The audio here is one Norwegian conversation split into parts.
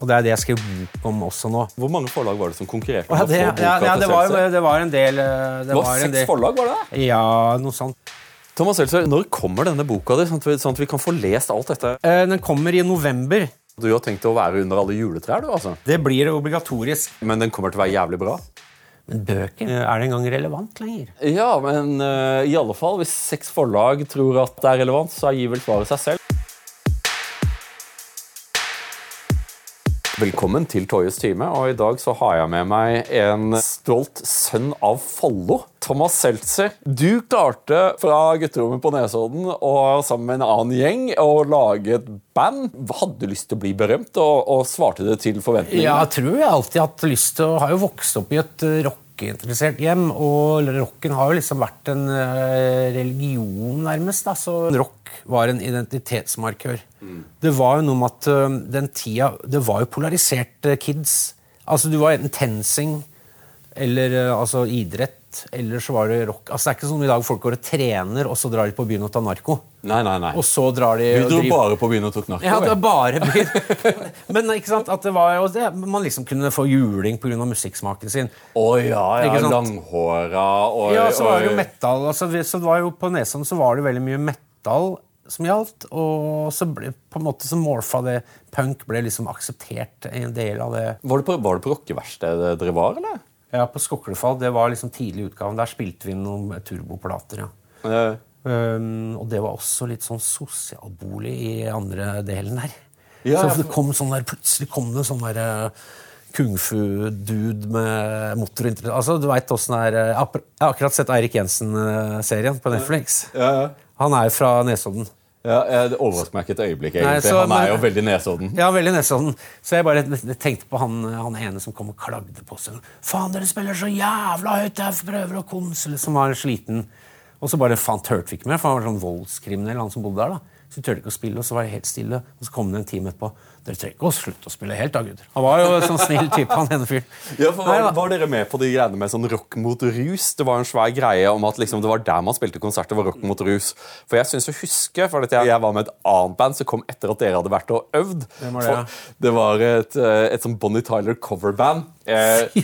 Og det er det jeg skriver bok om også nå. Hvor mange forlag var det som konkurrerte? Om å det, få boka ja, ja, til det, var, det var en del eh, Det Det var var en seks del forlag, var det? Ja, noe sånt. Thomas Seltzer, Når kommer denne boka di, sånn sånn at vi kan få lest alt dette? Eh, Den kommer i november. Du har tenkt å være under alle juletrær, du, altså. Det blir obligatorisk. Men den kommer til å være jævlig bra? Men bøker eh, er det engang relevant lenger? Ja, men uh, i alle fall, hvis seks forlag tror at det er relevant, så gir vel svaret seg selv. Velkommen til Toyes time, og i dag så har jeg med meg en stolt sønn av Follo. Thomas Seltzer. Du klarte fra gutterommet på Nesodden og sammen med en annen gjeng å lage et band. Hadde lyst til å bli berømt, og, og svarte det til forventningene. Jeg tror jeg alltid har hatt lyst til å Har jo vokst opp i et eh, rockeinteressert hjem, og rocken har jo liksom vært en eh, religion, nærmest. da, så Rock var en identitetsmarkør. Det var jo noe med at eh, den tida Det var jo polariserte kids. Altså, du var enten TenSing eller eh, altså, idrett, eller så var det rock. Altså, det er ikke sånn i dag folk går og trener, og så drar de på byen og tar narko. Nei, nei, nei. Og så drar de Du dro driver- bare på byen og tok narko? ja, det var bare byen. Men ikke sant, at det var jo det, man liksom kunne få juling pga. musikksmaken sin. Å ja, ja. Langhåra og Ja, så var det jo metal. Altså, så det var jo på Nesodden så var det veldig mye metal som gjaldt. Og så ble på en måte så morfa det Punk ble liksom akseptert en del av det. Var det på, var det på rockeverkstedet dere var, eller? Ja, på Skoklefall, det var liksom tidlig utgaven. Der spilte vi noen turboplater, ja. Eh, Um, og det var også litt sånn sosialbolig i andre delen der. Ja, så det kom sånn der, plutselig kom det sånn der uh, kung fu-dude med motor Altså, du vet åssen det er uh, Jeg har jeg har akkurat sett Eirik Jensen-serien på Netflix. ja, ja. Han er jo fra Nesodden. Ja, Det overrasker meg ikke et øyeblikk. egentlig. Nei, så- Han er men- jo veldig Nesodden. Ja, veldig Nesodden. Så jeg bare tenkte på han, han ene som kom og klagde på seg. Faen, dere spiller så jævla høyt! Jeg prøver å konsole Som var sliten. Og så bare faen turte vi ikke mer, for han var sånn voldskriminell, han som bodde der. da. Så vi turte ikke å spille, og så var det helt stille. Og så kom det en time etterpå. Dere trenger ikke å slutte å spille helt, da, gutter. Han var jo en sånn snill type, han ene fyren. Ja, for var, var dere med på de greiene med sånn rock mot rus? Det var en svær greie om at liksom, det var der man spilte konsert. det var rock mot rus. For jeg synes å huske, for jeg, jeg var med et annet band som kom etter at dere hadde vært og øvd. Det var det, For det var et, eh, et sånn Bonnie Tyler coverband. Eh,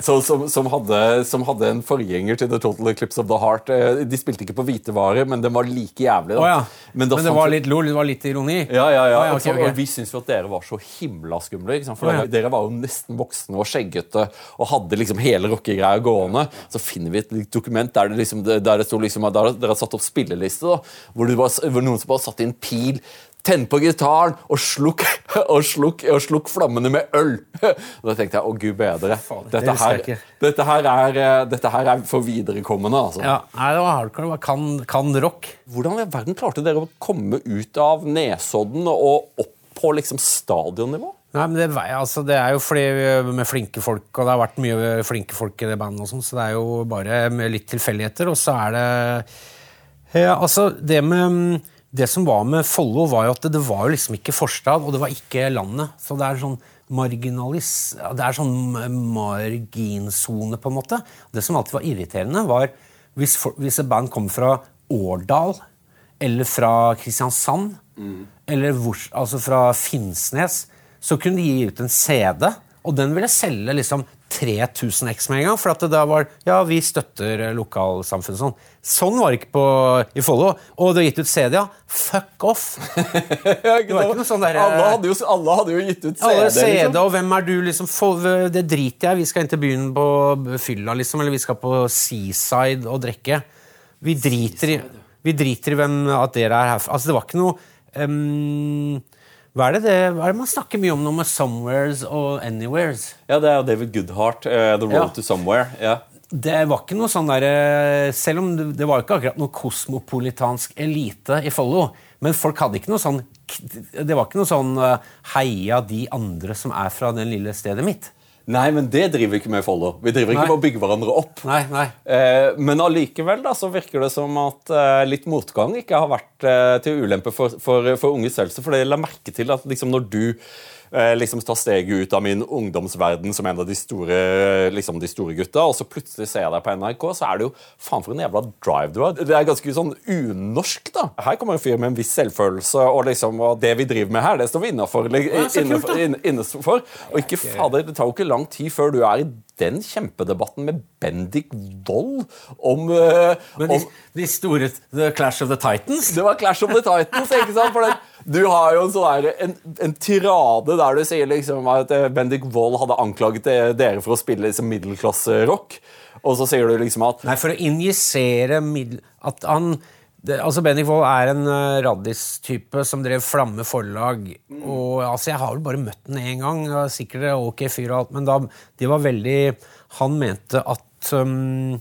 så, som, som, hadde, som hadde en forgjenger til The Total Eclipse of the Heart. Eh, De spilte ikke på hvitevare, men den var like jævlig. Å ja. Men, det fant var litt lol, det var litt ironi? ja, ja, ja. Oh, ja, okay, så, ok, ok. og vi syns jo at dere var så himla skumle. For oh, ja. dere, var jo nesten voksne og skjeggete og hadde liksom hele rockegreia gående. Så finner vi et dokument der det, liksom, der det sto liksom, der dere har satt opp spilleliste, da, hvor, det var, hvor noen som bare satte inn pil. Tenne på gitaren og slukk, og, slukk, og slukk flammene med øl! Og da tenkte jeg å gud bedre. Dette her, dette, her er, eh, dette her er for viderekommende. altså. Ja, det var hardcore. Det kan, kan rock. Hvordan i verden klarte dere å komme ut av Nesodden og opp på liksom stadionnivå? Nei, men det, altså, det er jo fordi vi- med flinke folk, og det har vært mye flinke folk i det bandet, og sånn, så det er jo bare med litt tilfeldigheter. Og så er det ja, altså, det, med, det som var med Follo, var jo at det, det var jo liksom ikke forstad, og det var ikke landet. Så det er sånn marginalis... Det er sånn marginsone, på en måte. Det som alltid var irriterende, var hvis, for, hvis et band kom fra Årdal eller fra Kristiansand, eller hvor, altså fra Finnsnes, så kunne de gi ut en CD, og den ville selge liksom 3000 X med en gang. For at det da var Ja, vi støtter eh, lokalsamfunnet sånn. Sånn var det ikke på, i Follo. Og du har gitt ut CD, ja. Fuck off! Det var ikke noe sånn der- alle, hadde jo, alle hadde jo gitt ut CD. Alle CD, liksom. og hvem er du, liksom? For, det driter jeg. Vi skal inn til byen på fylla, liksom. Eller vi skal på Seaside og drikke. Vi driter i, vi driter i hvem at dere er herfra. Altså, det var ikke noe ehm, hva, er det det, hva er det man snakker mye om nå med somewheres og anywheres? Ja, det er jo David Goodhart, Uh, The Road Ja. to Somewhere. Ja. Det var ikke noe sånn der, eh, Selv om det, det var ikke akkurat noe kosmopolitansk elite i Follo. Men folk hadde ikke noe sånn Det var ikke noe sånn eh, heia de andre som er fra det lille stedet mitt. Nei, men det driver vi ikke med i Follo. Vi driver ikke Nei. med å bygge hverandre opp. Nei, nei. Eh, men allikevel da, så virker det som at eh, litt motgang ikke har vært eh, til ulempe for, for, for unge Seltzer. For det la merke til at liksom, når du liksom ta steget ut av min ungdomsverden som en av de store, liksom de store gutta, og så plutselig ser jeg deg på NRK, så er det jo faen for en jævla drive du har. Det er ganske sånn unorsk, da. Her kommer en fyr med en viss selvfølelse, og liksom, og det vi driver med her, det står vi innafor. Og ikke fader, det tar jo ikke lang tid før du er i den kjempedebatten med Bendik Wold om, uh, Men de, de, store The Clash of the Titans? Det var Clash of the Titans, ikke sant? For det, du har jo en, sånn en, en, tirade der du sier liksom at eh, Bendik Wold hadde anklaget dere for å spille liksom middelklasserock. Og så sier du liksom at Nei, for å injisere middel... At han det, altså Bendik Wold er en uh, raddistype som drev Flamme forlag. Mm. og altså Jeg har vel bare møtt den én gang. Sikkert ok fyr og alt, men da, de var veldig Han mente at um,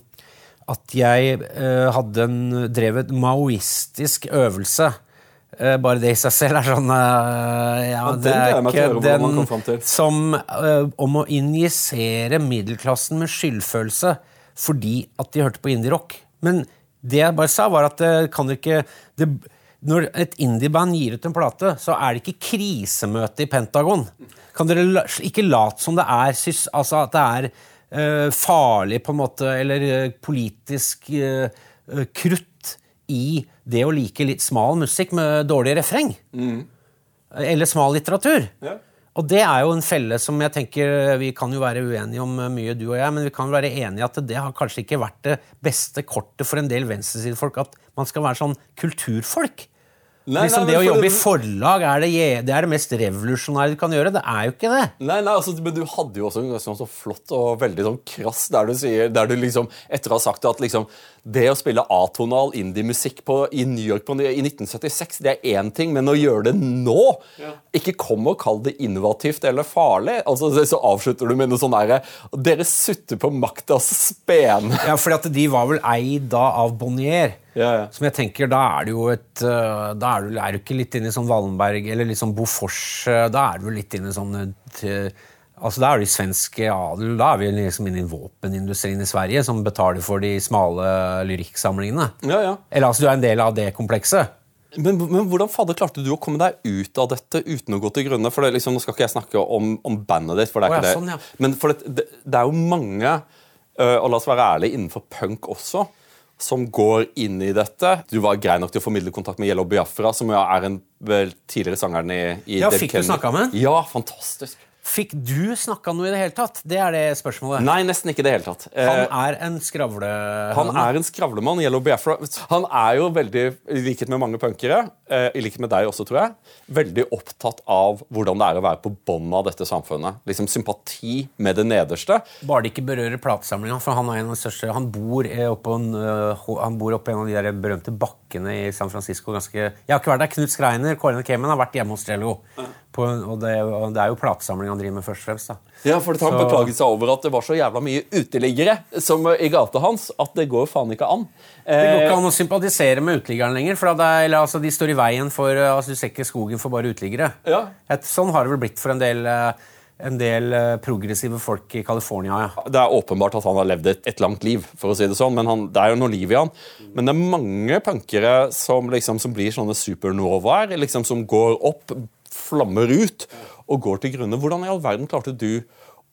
at jeg uh, hadde en, drev et maoistisk øvelse. Uh, bare det i seg selv er sånn uh, ja, Det er ikke den som Om å injisere middelklassen med skyldfølelse fordi at de hørte på indie-rock. Men det jeg bare sa, var at det kan ikke det, Når et indieband gir ut en plate, så er det ikke krisemøte i Pentagon. Kan dere ikke late som det er altså at det er uh, farlig, på en måte, eller uh, politisk uh, krutt i det å like litt smal musikk med dårlig refreng? Mm. Eller smal litteratur? Ja. Og det er jo en felle som jeg tenker Vi kan jo være uenige om mye, du og jeg, men vi kan være enige at det har kanskje ikke vært det beste kortet for en del venstresidefolk at man skal være sånn kulturfolk. Nei, liksom nei, Det å jobbe i forlag er det, det, er det mest revolusjonære du kan gjøre. Det er jo ikke det. Nei, nei, altså, Men du hadde jo også en sånn så flott og veldig sånn krass der du sier Der du liksom, etter å ha sagt at liksom det å spille atonal indie-musikk i New York på, i 1976, det er én ting, men å gjøre det nå ja. Ikke kom og kall det innovativt eller farlig. Altså, Så avslutter du med noe sånn derre Dere sutter på maktas spene. Ja, fordi at de var vel eid da av Bonnier. Ja, ja. Som jeg tenker, Da er det jo et eh, Da er du, er du ikke litt inne i sånn Wallenberg eller litt sånn Bofors eh, Da er du litt inne i sånn til, Altså, Da er det svenske adel. Da er vi liksom inne i våpenindustrien i Sverige, som betaler for de smale lyrikksamlingene. Ja, ja. Eller altså, du er en del av det komplekset. Men, men, hvordan fader klarte du å komme deg ut av dette uten å gå til grunne? For det, liksom, Nå skal ikke jeg snakke om, om bandet ditt, for det er oh, ikke ja, sånn, det. Men for det, det, det, er jo mange, og la oss være ærlige, innenfor punk også, som går inn i dette. Du var grei nok til å formidle kontakt med Yellow Biafra, som jo er en tidligere sangeren i, i Ja, Fikk du snakka med Ja, fantastisk. Fikk du snakka noe i det hele tatt? Det er det spørsmålet. Nei, nesten ikke i det hele tatt. Han eh, er en skravle... Han er en skravlemann. Yellow Biafra. Han er jo veldig, i likhet med mange punkere, eh, i likhet med deg også, tror jeg, veldig opptatt av hvordan det er å være på bånn av dette samfunnet. Liksom Sympati med det nederste. Bare det ikke berører platesamlinga, for han er en av de største Han bor oppå en, han bor oppe en av de der berømte bakkene i San Francisco. Ganske, jeg har ikke vært der. Knut Skreiner, Kåren Kemen, har vært hjemme hos Jello. På, og, det, og, det, er jo platesamling han driver med først og fremst. da. Ja, for Han beklaget seg over at det var så jævla mye uteliggere som i gata hans at det går faen ikke an. Det går ikke eh, an å sympatisere med uteliggeren lenger. for er, eller, altså, De står i veien for altså, Du ser ikke skogen for bare uteliggere. Ja. Et, sånn har det vel blitt for en del uh, en del eh, progressive folk i California. Ja. Det er åpenbart at han har levd et, et langt liv, for å si det sånn, men han, det er jo noe liv i han. Men det er mange punkere som, liksom, som blir sånne supernovaer, liksom, som går opp, flammer ut og går til grunne. Hvordan i all verden klarte du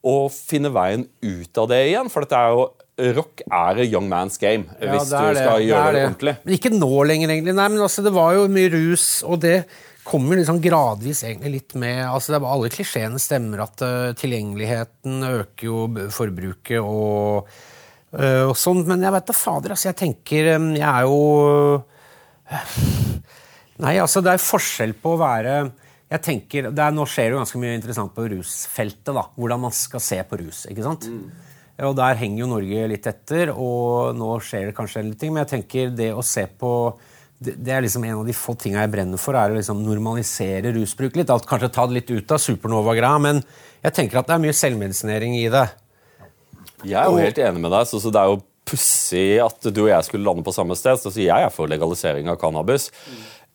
å finne veien ut av det igjen? For dette er jo Rock er a young man's game, ja, hvis du skal det. gjøre det, det, ordentlig. Men ikke nå lenger, egentlig. Nei, men altså, Det var jo mye rus, og det kommer liksom gradvis egentlig litt med altså det er Alle klisjeene stemmer at uh, tilgjengeligheten øker jo forbruket og, uh, og sånn, men jeg vet da fader, altså jeg tenker um, Jeg er jo uh, Nei, altså det er forskjell på å være jeg tenker, er, Nå skjer det jo ganske mye interessant på rusfeltet. da, Hvordan man skal se på rus. ikke sant? Mm. Og Der henger jo Norge litt etter, og nå skjer det kanskje en ting. Men jeg tenker det å se på det, det, er liksom en av de få tinga jeg brenner for, er å liksom normalisere rusbruk litt. Alt, kanskje ta det litt ut av supernova-greia, men jeg tenker at det er mye selvmedisinering i det. Jeg er jo helt enig med deg. så, så Det er jo pussig at du og jeg skulle lande på samme sted. så Jeg er for legalisering av cannabis.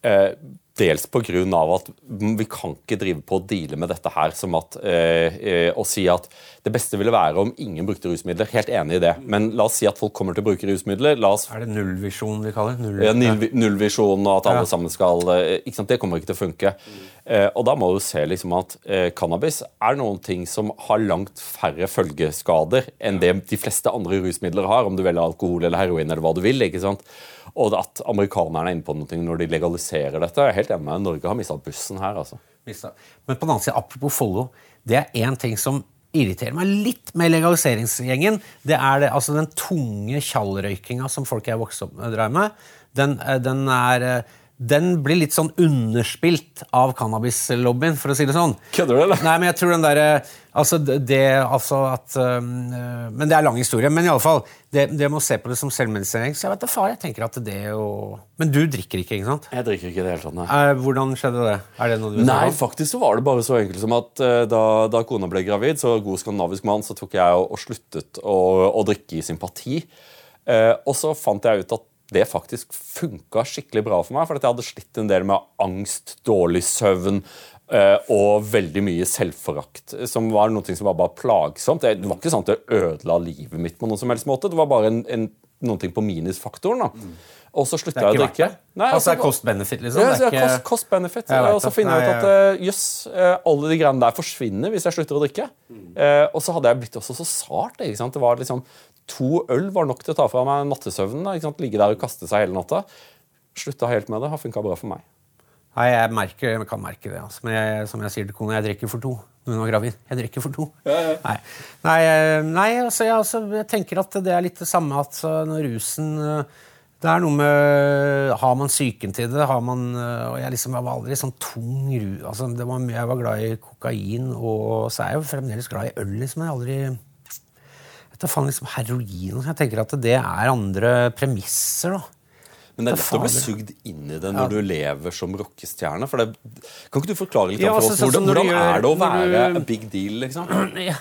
Eh, Dels pga. at vi kan ikke drive på å deale med dette her som at eh, eh, å si at det beste ville være om ingen brukte rusmidler. Helt enig i det. Men la oss si at folk kommer til å bruke rusmidler. Oss Er det nullvisjon vi kaller det? Null, ja, Nullvisjon og at alle Ja. sammen skal eh? Det kommer ikke til å funke. Eh, og da må du se liksom at eh, cannabis er noen ting som har langt færre følgeskader enn det de fleste andre rusmidler har, om du velger alkohol eller heroin eller hva du vil. ikke sant? Og at amerikanerne er inne på noe når de legaliserer dette. Jeg er helt enig med. Norge har mista bussen her. altså. Men på den annen side, apropos Follo, det er én ting som irriterer meg litt med legaliseringsgjengen. Det er det, altså den tunge tjallrøykinga som folk jeg vokste opp med, drev med. Den, eh, den, er, eh, den blir litt sånn underspilt av cannabislobbyen, for å si det sånn. Kødder du, eller? Nei, men jeg tror den derre Altså, det altså at øh, Men det er lang historie. Men i alle fall, det, det med å se på det som selvmedisinering Så jeg vet da faen, jeg tenker at det jo Men du drikker ikke, ikke sant? Jeg drikker ikke det hele tatt, nei. Eh, hvordan skjedde det? Er det noe du Nei, faktisk så var det bare så enkelt som at uh, da, da kona ble gravid, så god skandinavisk mann, så tok jeg og, og sluttet å, å drikke i sympati. Uh, og så fant jeg ut at det faktisk funka skikkelig bra for meg, for jeg hadde slitt en del med angst, dårlig søvn eh, og veldig mye selvforakt, som var noe som var bare plagsomt. Det, var ikke sånn at det ødela livet mitt på noen som helst måte. Det var bare en, en, noe på minusfaktoren. da. Og så slutta jeg å ikke drikke. det? Altså, det er cost-benefit, liksom? Ja, Det er så ikke- cost, cost benefit. Og så finner jeg ut Nei, at eh, jøss, eh, alle de greiene der forsvinner hvis jeg slutter å drikke. Uh, og så hadde jeg blitt også så sart. Det var liksom, To øl var nok til å ta fra meg nattesøvnen. da, ikke sant? Ligge der og kaste seg hele natta. Slutta helt med det. Har funka bra for meg. Nei, jeg, merker, jeg kan merke det. Altså. Men jeg, som jeg sier til kona, jeg drikker for to. Hun var gravid. Jeg drikker for to. Nei, nei, eh, nei altså, jeg, altså, jeg tenker at det er litt det samme at uh, når rusen uh, Det er noe med Har man psyken til det? Har man, uh, og jeg liksom jeg var aldri sånn tung ru... Altså, det var, mye- jeg var glad i kokain, og så er jeg jo fremdeles glad i øl. liksom. Jeg har aldri da faen, liksom Heroin. Jeg tenker at det er andre premisser, da. Men det er lett å bli sugd inn i det når du lever som rockestjerne. for det, Kan ikke du forklare litt Ja, for altså, oss som hvordan, hvordan gjør- er det å være du- a big deal? liksom? Ja,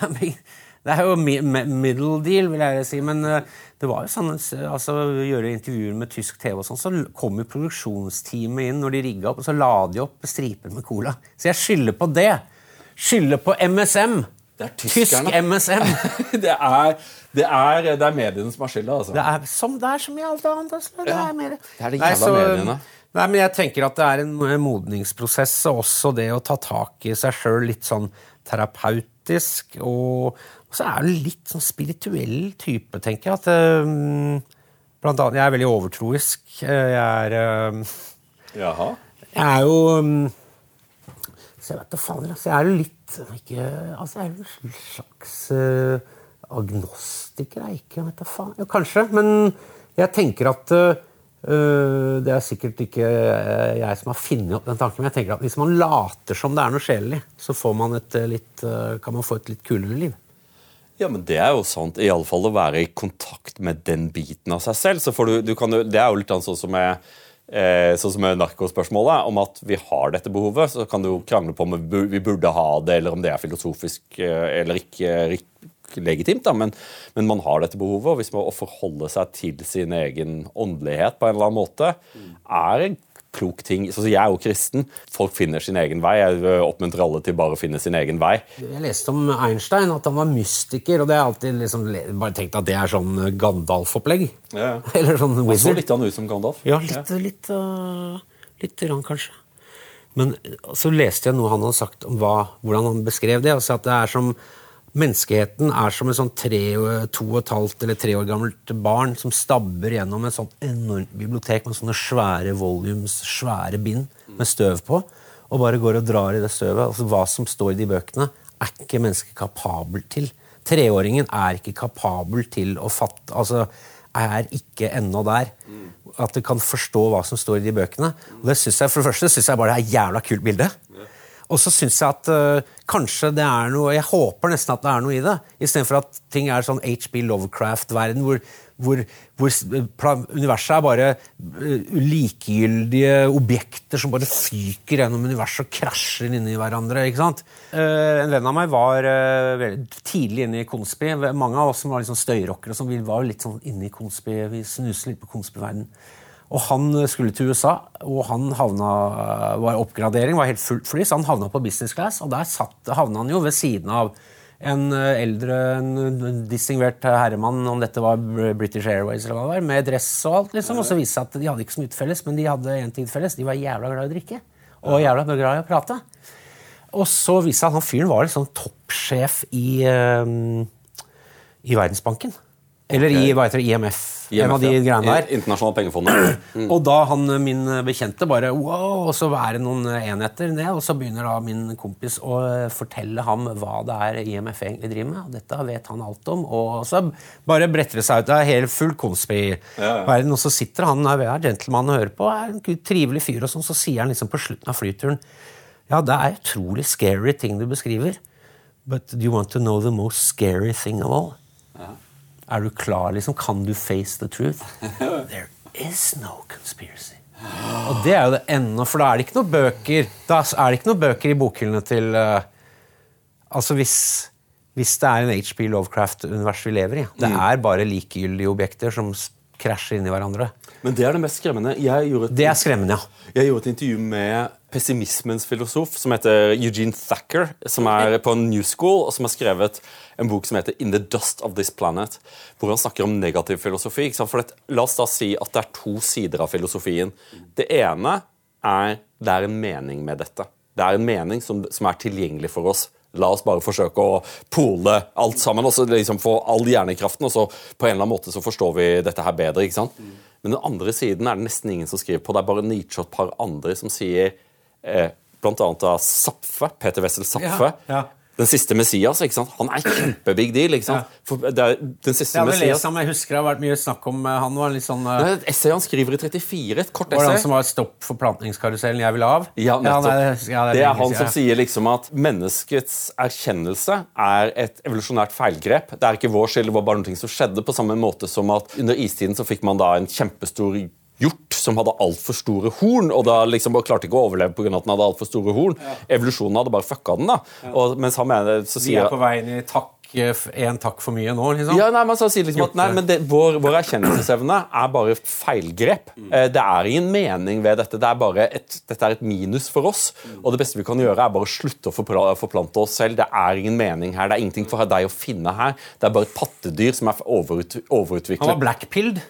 det er jo mi- mi- middle deal, vil jeg si. Men eh, det var jo sånn altså, gjøre intervjuer med tysk TV, og sånn, så kom jo produksjonsteamet inn når de rigga opp, og så la de opp striper med cola. Så jeg skylder på det. Skylder på MSM. Det er Tysk tyskerne. MSM. det, er, det, er, det er mediene som har skylda, altså. Det er som det er som i alt annet. Altså. Det Ja, er mer. det er de Nei, jævla mediene. Nei, men jeg tenker at det er en modningsprosess, og også det å ta tak i seg sjøl litt sånn terapeutisk. Og, og så er det litt sånn spirituell type, tenker jeg. At, um, blant annet, jeg er veldig overtroisk. Jeg er um, Jaha. jeg er jo um, Så jeg vet da fader, altså. Jeg er jo litt ikke, Altså, jeg er en slags uh, agnostiker. Jeg ikke, vet da faen. Jo, kanskje. Men jeg tenker at uh, Det er sikkert ikke jeg som har funnet opp den tanken, men jeg tenker at hvis man later som det er noe sjelelig, så man et, uh, kan man få et litt kulere liv. Ja, men Det er jo sant. i alle fall å være i kontakt med den biten av seg selv. du, du kan Det er jo litt sånn som med, eh, sånn som narkospørsmålet, om at vi har dette behovet. Så kan du krangle på om vi burde ha det, eller om det er filosofisk eh, eller ikke, ikke legitimt. da, men, men man har dette behovet, og hvis man å forholde seg til sin egen åndelighet på en eller annen måte, er en klok ting. Så jeg er jo kristen. Folk finner sin egen vei. Jeg eh, oppmuntrer alle til bare å finne sin egen vei. Jeg leste om Einstein, at han var mystiker, og det har jeg alltid liksom bare tenkt at det er sånn uh, Gandalf-opplegg. Ja. Eller sånn så wizard. litt han ut som Gandalf. Ja, litt, litt, uh, litt grann, kanskje. Men så leste jeg noe han hadde sagt om hva, hvordan han beskrev det. Altså at det er som Menneskeheten er som et sånn tre, to og et halvt eller tre år gammelt barn som stabber gjennom et sånt enormt bibliotek med sånne svære volumes, svære bind med støv på, og bare går og drar i det støvet. Altså Hva som står i de bøkene, er ikke mennesket kapabel til. Treåringen er ikke kapabel til å fatte Altså er ikke ennå der. At du kan forstå hva som står i de bøkene. Og det synes jeg, For det første syns jeg bare det er et jævla kult bilde. Og så syns jeg at uh, kanskje det er noe Jeg håper nesten at det er noe i det. Istedenfor at ting er sånn HB Lovecraft-verden hvor, hvor, hvor universet er bare uh, likegyldige objekter som bare fyker gjennom universet og krasjer inni hverandre. ikke sant? Uh, en venn av meg var tidlig inne i Konspi. Mange av oss som var sånn støyrockere, sånn, vi var litt sånn inne i Konspi. Vi snuste litt på Konspi-verden. Og han skulle til USA, og han havna, var oppgradering, var helt fullt fly, så han havna på business class, og der satt, havna han jo ved siden av en eh, eldre, en distingvert herremann, om dette var British Airways eller hva det var, med dress og alt, liksom. Og så viste det seg at de hadde ikke så mye til felles, men de hadde en ting til felles. De var jævla glad i å drikke. Og jævla glad i å prate. Og så viste det seg at han fyren var liksom toppsjef i, um, i Verdensbanken. Eller i hva heter det, IMF. En av de greiene der. Internasjonale pengefondet. Mm. Og da han, min bekjente bare wow, Og så er det noen enheter ned, og så begynner da min kompis å fortelle ham hva det er IMF egentlig driver med. Dette vet han alt om. Og så bare bretter det seg ut. Det er helt full konspirasjon. Og så sitter han der, er gentleman og hører på, er en trivelig fyr, og sånn, så sier han liksom på slutten av flyturen Ja, det er utrolig scary ting du beskriver. But do you want to know the most scary thing of all? Er du klar, liksom? Kan du face the truth? There is no conspiracy. Og det er jo det ennå, for da er det ikke noen bøker Da er det ikke noen bøker i bokhyllene til uh, Altså hvis, hvis det er en HP Lovecraft-univers vi lever i. Det er bare likegyldige objekter som krasjer inn i hverandre. Men det er det mest skremmende. Jeg gjorde et, Det er skremmende, ja. jeg gjorde et intervju med pessimismens filosof, som heter Eugene Thacker, som er på New School, og som har skrevet en bok som heter In the Dust of This Planet, hvor han snakker om negativ filosofi. For la oss da si at det er to sider av filosofien. Det ene er det er en mening med dette. Det er en mening som, som er tilgjengelig for oss. La oss bare forsøke å pole alt sammen og så liksom få all hjernekraften, og så på en eller annen måte så forstår vi dette her bedre. ikke sant? Men den andre siden er det nesten ingen som skriver på. Det er bare Nietzsche og et par andre som sier eh, annet av Zapfe, Peter Wessel Zapfe. Ja, ja. Den siste Messias. ikke sant? Han er kjempebig deal. ikke sant? For det er, den siste Messias lest ham, jeg husker det har vært mye snakk om eh, han var litt sånn uh, Det er et essay han skriver i 34, et kort Var det han som var stopp forplantningskarusellen jeg vil av? Ja, nettopp. nei, ja, det, er lenge han som sier liksom at menneskets erkjennelse er et evolusjonært feilgrep. Det er ikke vår skyld, det var bare noe som skjedde, på samme måte som at under istiden så fikk man da en kjempestor hjort som hadde altfor store horn, og da liksom klarte ikke å overleve pga. at den hadde altfor store horn. Evolusjonen hadde bare fucka den. da. Og, mens han mener, så sier... Vi er på vei inn i takk, én takk for mye nå, liksom. ja, nei, men så sier liksom at nei, men det, vår, vår erkjennelsesevne er bare et feilgrep. Eh, Det er ingen mening ved dette. Det er bare et, dette er et minus for oss. Og det beste vi kan gjøre, er bare å slutte å forplante oss selv. Det er ingen mening her. Det er ingenting for deg å finne her. Det er bare et pattedyr som er overut, overutviklet. Han var blackpilled.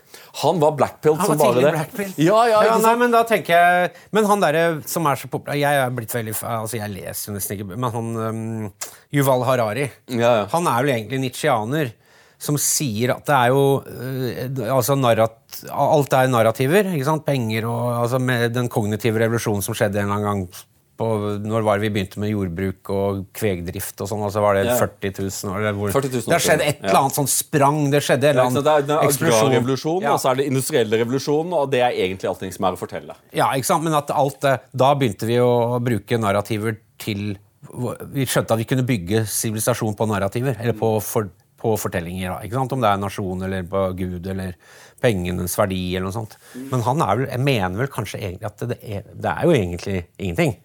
Han var blackpilled som bare det. Ja, ja, ikke nei, men da tenker jeg Men han derre som er så populær Jeg er blitt veldig Altså, jeg leser jo nesten ikke Men han um, Yuval Harari Ja, ja. Han er vel egentlig nitsjianer. som sier at det er jo øh, altså narrat, Alt er narrativer. ikke sant? Penger og altså med den kognitive revolusjonen som skjedde en eller annen gang på, Når var det vi begynte med jordbruk og kvegdrift og sånn? altså Var det Ja. 40 000? Eller hvor, 40 000 det har skjedd et eller annet sånn sprang. Det skjedde en Ja, eller er annen eksplosjon. agrarrevolusjonen, Ja. og så er det industrielle revolusjonen, og det er egentlig allting som er å fortelle. Ja, ikke sant? Men at alt da begynte vi å bruke narrativer til Vi skjønte at vi kunne bygge sivilisasjon på narrativer. Eller på, for, på fortellinger. Da, ikke sant? Om det er nasjon eller på Gud eller pengenes verdi eller noe sånt. Men han er vel, jeg mener vel kanskje egentlig at det er, det er jo egentlig ingenting.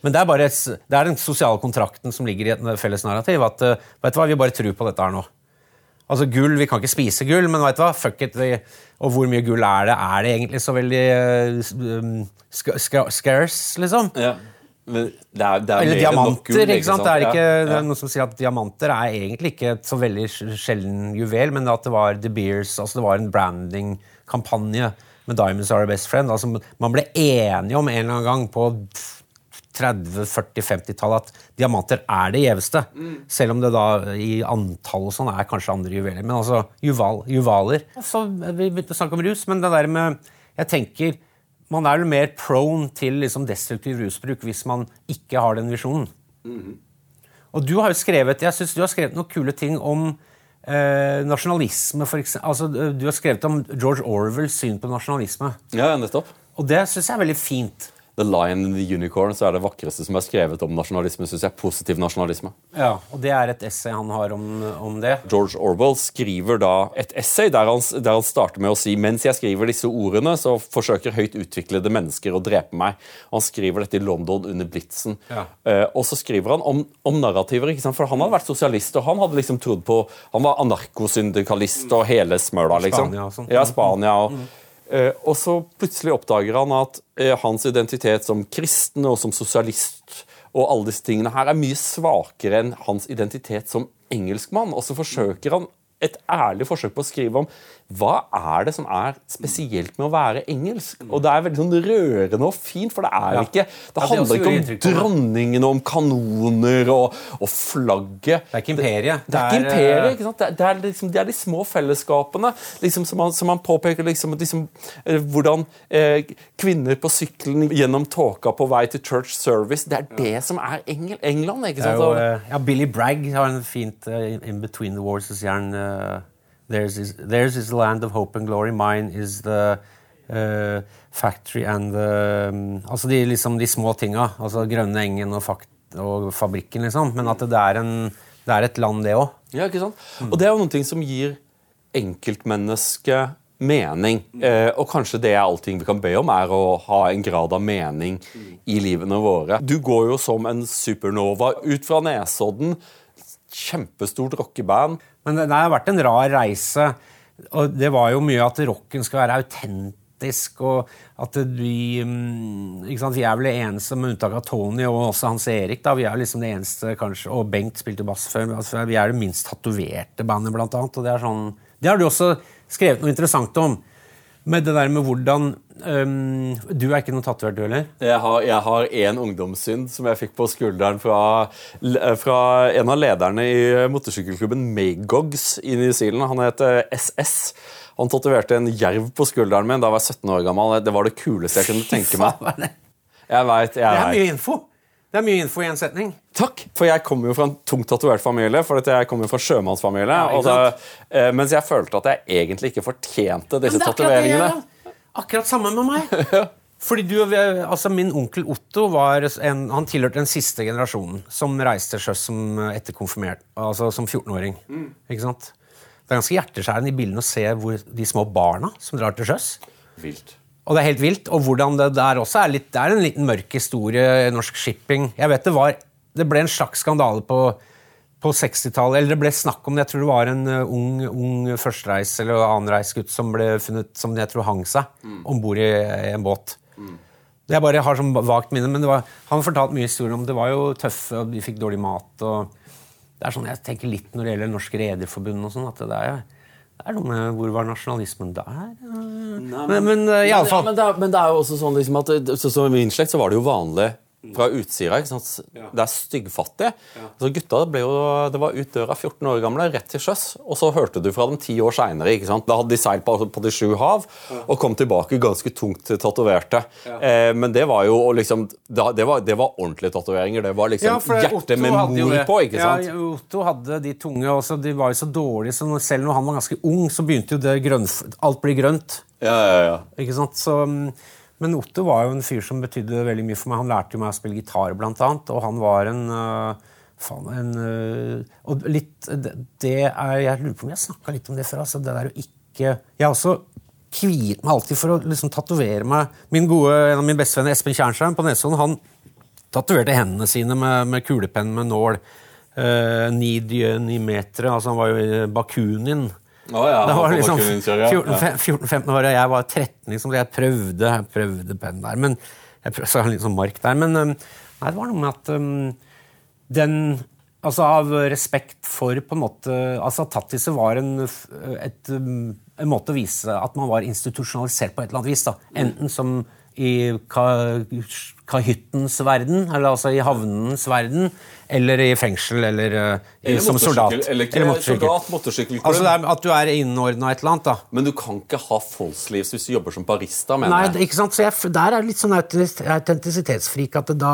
Men det er, bare, det er den sosiale kontrakten som ligger i et felles narrativ. At eh, vet du hva, vi bare tror på dette her nå. Altså gull, Vi kan ikke spise gull, men vet du hva? Fuck it. Og hvor mye gull er det? Er det egentlig så veldig eh, um, scarce, liksom? Ja. Men det er, det er Eller diamanter. gull, ikke sant? Det er, ikke, Ja, det er noen som sier at diamanter er egentlig ikke et så veldig sjelden juvel, men at det var The Beers, altså det var en brandingkampanje med Diamonds Are Our Best Friend. Altså, man ble enige om en eller annen gang på 30-, 40-, 50-tallet at diamanter er det gjeveste. Selv om det da i antall og sånn er kanskje andre juveler. Men altså, juval, juvaler Så Vi begynte å snakke om rus, men det der med Jeg tenker man er jo mer prone til liksom destruktiv rusbruk hvis man ikke har den visjonen. Og du har jo skrevet jeg synes du har skrevet noen kule ting om eh, nasjonalisme. For eksempel, altså, du har skrevet om George Orwells syn på nasjonalisme. ja, nettopp. Og det syns jeg er veldig fint. The Lion and the Unicorn så er det vakreste som er skrevet om nasjonalisme. Synes jeg, Positiv nasjonalisme. Ja, Og det er et essay han har om, om det. George Orwell skriver da et essay der han, der han starter med å si mens jeg skriver disse ordene, så forsøker høyt utviklede mennesker å drepe meg. Han skriver dette i London under blitsen. Ja. Eh, og så skriver han om, om narrativer. For han hadde vært sosialist, og han hadde liksom trodd på Han var anarkosyndikalist og hele smøla, liksom. Spania og sånt. Ja, Spania og Eh, og så plutselig oppdager han at eh, hans identitet som kristen og som sosialist og alle disse tingene her er mye svakere enn hans identitet som engelskmann. Og så forsøker han et ærlig forsøk på å skrive om hva er det som er spesielt med å være engelsk. Og det er veldig sånn rørende og fint, for det er Ja. ikke Det Ja, det handler ikke om dronningen og om kanoner og, og flagget. Det er ikke imperiet. Det er ikke imperiet. ikke sant? Det er, det, er liksom, det er de små fellesskapene liksom, som, han, som han påpeker. Liksom, liksom, eh, hvordan eh, kvinner på sykkelen gjennom tåka på vei til church service Det er det som er Engel, England. ikke er sant? jo, eh, ja, Billy Bragg har en fint uh, in- Between the Wars så sier han eh, theirs, is, theirs is land of hope and glory, mine is the uh, factory and the um, Altså de, liksom, de små tinga. Altså grønne engen og, og fabrikken, liksom. Men at det er, en, det er et land, det òg. Ja, ikke sant? Og det er jo noe som gir enkeltmennesket mening. Eh, og kanskje det er allting vi kan be om, er å ha en grad av mening i livene våre. Du går jo som en supernova ut fra Nesodden. Kjempestort rockeband. Men det, det har vært en rar reise. Og det var jo mye at rocken skal være autentisk, og at vi mm, ikke sant? Vi er vel det eneste, med unntak av Tony og også Hans Erik, da, vi er liksom det eneste, kanskje, og Bengt spilte bass før, altså, vi er det minst tatoverte bandet, blant annet. Og det er sånn Det har du også skrevet noe interessant om. Med det der med hvordan øhm, Du er ikke noen tatovert, du heller? Jeg har, én en ungdomssynd som jeg fikk på skulderen fra, fra en av lederne i motorsykkelklubben Magogs i New Zealand. Han heter SS. Han tatoverte en jerv på skulderen min da jeg var 17 år gammel. Det var det kuleste jeg kunne tenke meg. Jeg vet, det? Jeg Det er mye info. Det er mye info i en setning. Takk! For jeg kommer jo fra en tungt tatovert familie. For jeg kommer jo fra sjømannsfamilie. Ja, da, eh, mens jeg følte at jeg egentlig ikke fortjente disse det er det, tatoveringene. Akkurat samme med meg. Fordi du, altså Min onkel Otto var en, han tilhørte den siste generasjonen som reiste til sjøs som etterkonfirmert, altså som 14-åring. Ikke sant? Det er ganske hjerteskjærende i bildene å se hvor de små barna som drar til sjøs. Vilt. Og det er helt vilt. Og hvordan det der også er litt, det er en liten mørk historie i norsk shipping. Jeg vet Det var, det ble en slags skandale på, på 60-tallet. Eller det ble snakk om det. Jeg tror det var en uh, ung, ung førstereis- eller annenreisgutt som ble funnet som jeg tror hang seg Mm. om bord i, en båt. Det jeg bare har som vagt minne, men det var, Han fortalte mye historier om det var jo tøffe, og de fikk dårlig mat. og det er sånn Jeg tenker litt når det gjelder Norsk Rederforbund. og sånn, at det er, det er noe med Hvor var nasjonalismen der? men, men men, i alle Ja, fall men, det er, men det er jo også sånn liksom at det- så, så I min slekt så var det jo vanlig fra Utsira. ikke sant? Det er styggfattig. Så gutta ble jo, det var ut døra 14 år gamle, rett til sjøs. Og så hørte du fra dem ti år seinere. Da hadde de seilt på, på de sju hav og kom tilbake ganske tungt tatoverte. Eh, men det var jo liksom det, var, det var ordentlige tatoveringer. Det var liksom for hjertet Otto med mor på. ikke sant? Ja, Otto hadde de tunge, også. de var jo så dårlige, så selv når han var ganske ung, så begynte jo det grønt, alt bli grønt. Ja, ja, ja. Ikke sant? Så, mm, men Otto var jo en fyr som betydde veldig mye for meg. Han lærte jo meg å spille gitar, blant annet, og han var en øh, Faen, en øh, Og litt det, er Jeg lurer på om jeg snakka litt om det før. altså det der å ikke Jeg har også kviet meg alltid for å liksom tatovere meg Min gode, En av mine bestevenner, Espen Kjernstein på Nesodden, han tatoverte hendene sine med, med kulepenn med nål. Uh, ni diønimetere. Altså han var jo Bakunin. Å ja, da var liksom Bakunin, ser jeg. 14-15 år, og jeg var 13, liksom, så jeg prøvde, jeg prøvde penn der. Men jeg prøvde, så litt sånn mark der. Men nei, det var noe med at um, den Altså av respekt for på en måte altså Tattiset var en, et, en måte å vise at man var institusjonalisert på et eller annet vis. da. Enten som i kahyttens verden, eller altså i havnens verden, eller i fengsel, eller, uh, i, Eller som soldat. Eller, Eller motorsykkel. soldat, motorsykkelklubb. Altså det er at du er innordna et eller annet. da. Men du kan ikke ha false hvis du jobber som barista. mener Nei, jeg. Nei, ikke sant? Så jeg, Der er det litt sånn autentisitetsfrik. at det da,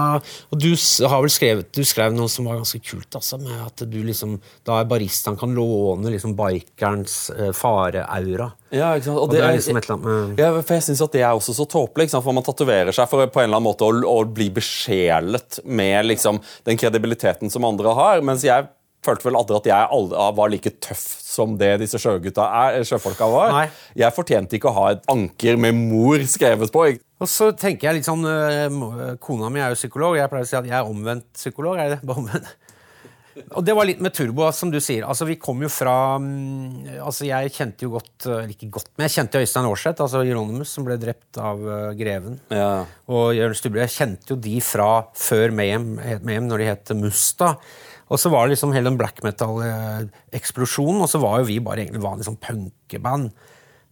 og Du har vel skrevet du skrev noe som var ganske kult. altså, med at du liksom, Da baristaen kan låne liksom bikerens eh, fareaura. Ja, ikke sant? Og det er liksom et eller annet med Ja, for jeg synes at Det er også så tåpelig. For Man tatoverer seg for på en eller annen måte å, å bli besjelet med liksom, den kredibiliteten som andre har. Mens jeg følte vel aldri at jeg aldri var like tøff som det disse sjøgutta er, sjøfolka var. Nei. Jeg fortjente ikke å ha et anker med mor skrevet på. Og så tenker jeg litt sånn eh, Kona mi er jo psykolog, og jeg pleier å si at jeg er omvendt psykolog. er det det? Bare omvendt? Og det var litt med turbo, som du sier. Altså, vi kom jo fra mm, altså Jeg kjente jo godt Eller ikke godt, men jeg kjente Øystein Aarseth, altså Jeronimus, som ble drept av uh, Greven. Ja. Og Jørn Stubble. Jeg kjente jo de fra før Mayhem, Mayhem når de het Musta. Og så var det liksom hele den black metal-eksplosjonen, og så var jo vi bare egentlig vanlig sånn punkeband.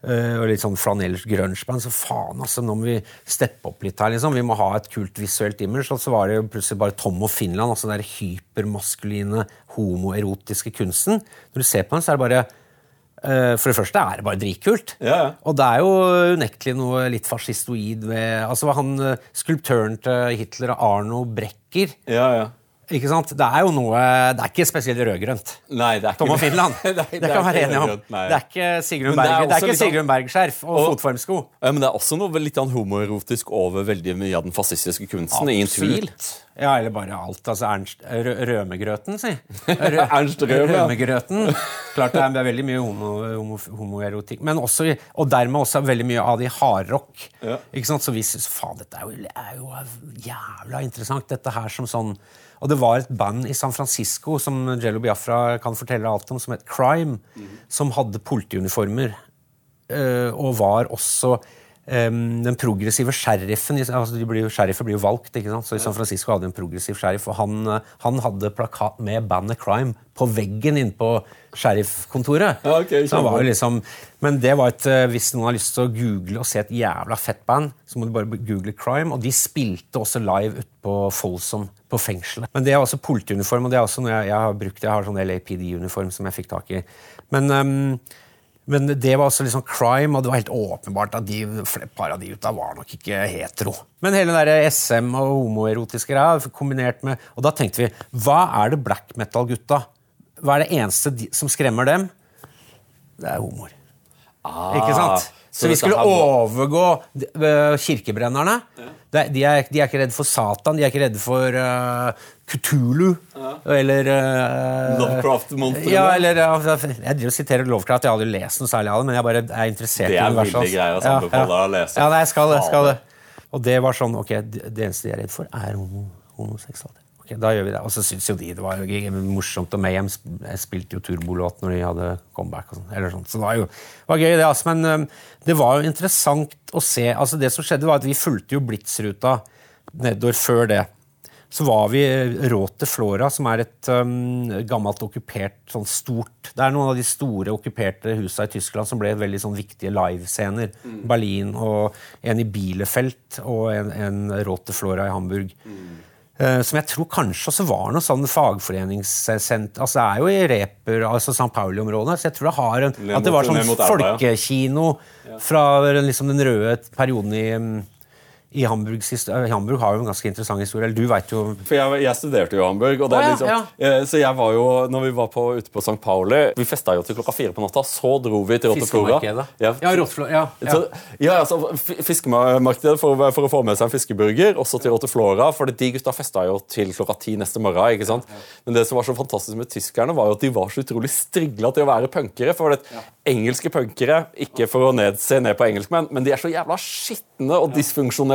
Uh, og litt sånn flanell-grungeband. Så faen, altså, nå må vi steppe opp litt her. liksom. Vi må ha et kult visuelt image. Og så var det jo plutselig bare Tom og Finland, altså den hypermaskuline, homoerotiske kunsten. Når du ser på den, så er det bare uh, For det første er det bare dritkult. Ja, ja. Og det er jo unektelig noe litt fascistoid ved altså han uh, Skulptøren til Hitler, Arno Brekker. Ja, ja. Ikke sant? Det er jo noe Det er ikke spesielt rødgrønt. Nei, det er ikke Tom og Finland. Nei, det, kan vi være enig om. Det er ikke Sigrun er Berg, det Berg-skjerf og, Og- fotformsko. Ja, men det er også noe litt homoerotisk over veldig mye av den fascistiske kunsten. Ingen tvil. Ja, eller bare alt. Altså Ernst Rø Rømegrøten, si. Rø Ernst Røme. Rømegrøten. Klart det er, det er veldig mye homo, homo, homoerotikk. Men også, og dermed også veldig mye av det i hardrock. Ja. Ikke sant? Så vi syns faen, dette er jo, er jo jævla interessant, dette her som sånn Og det var et band i San Francisco som Jello Biafra kan fortelle alt om, som het Crime, som hadde politiuniformer. eh, og var også em, den progressive sheriffen altså de blir jo, Sheriffer blir jo valgt, ikke sant? så i San Francisco hadde de en progressiv sheriff. Og han, eh, han hadde plakat med bandet Crime på veggen inne på sheriffkontoret. Ja, ok, så han var jo liksom, men det var et, eh, hvis noen har lyst til å google og se et jævla fett band, så må du bare google Crime. Og de spilte også live ute på Folsom, på fengselet. Men det er også politiuniform, og det er også noe jeg, jeg har brukt. Jeg har sånn LAPD-uniform som jeg fikk tak i. Men, um, men det var også liksom crime, og det var helt åpenbart at de, et par av de gutta var nok ikke hetero. Men hele den der SM og homoerotiske greia kombinert med Og da tenkte vi, hva er det black metal-gutta? Hva er det eneste de, som skremmer dem? Det er homoer. Ikke sant? Så, vi skulle var- overgå de- kirkebrennerne. De, de, er, de er ikke redd for Satan, de er ikke redde for uh, Kutulu. Eller uh, Lovecraft-monstrene. Ja, eller ja, Jeg driver og siterer Lovecraft, jeg har aldri lest noe særlig av det, men jeg bare er interessert Det i er universet hans. greier, så anbefaler jeg å lese. Ja, nei, jeg skal det. jeg skal det. Og det var sånn Ok, det det eneste de er redd for, er homo, homoseksualitet. Ok, Da gjør vi det. Og så syntes jo de det var morsomt, og Mayhem spilte jo turbolåt når de hadde comeback. og sånt, eller sånt. Så det var jo det var gøy, det. altså, Men det var jo interessant å se. altså Det som skjedde, var at vi fulgte jo Blitzruta nedover før det. Så var vi råd til Flora, som er et um, gammelt okkupert, sånn stort Det er noen av de store okkuperte husa i Tyskland som ble veldig sånn viktige livescener. Berlin og en i Bielefeld og en, en råd til Flora i Hamburg. Eh, som jeg tror kanskje også var noe sånn fagforeningssenter altså Det er jo i Reper, altså St. Pauli-området, så jeg tror det har en, at det var sånn folkekino fra liksom den røde perioden i, mm, i Hamburg, historie. Hamburg har jo en ganske interessant historie. Eller du vet jo For jeg, jeg studerte jo i Hamburg, og det er Å, ja, liksom, ja. eh, så jeg var jo, når vi var på, ute på St. Pauli Vi festa jo til klokka fire på natta, så dro vi til Rotteflora. Fiskemarkedet. Ja, Ja, ja, ja. Ja, altså, Fiskemarkedet for, for å få med seg en fiskeburger, også til Rotteflora. For de gutta festa jo til klokka ti neste morgen. ikke sant? Men det som var så fantastisk med tyskerne, var jo at de var så utrolig strigla til å være punkere. For det, engelske punkere, ikke for å ned, se ned på engelskmenn, men de er så jævla skitne og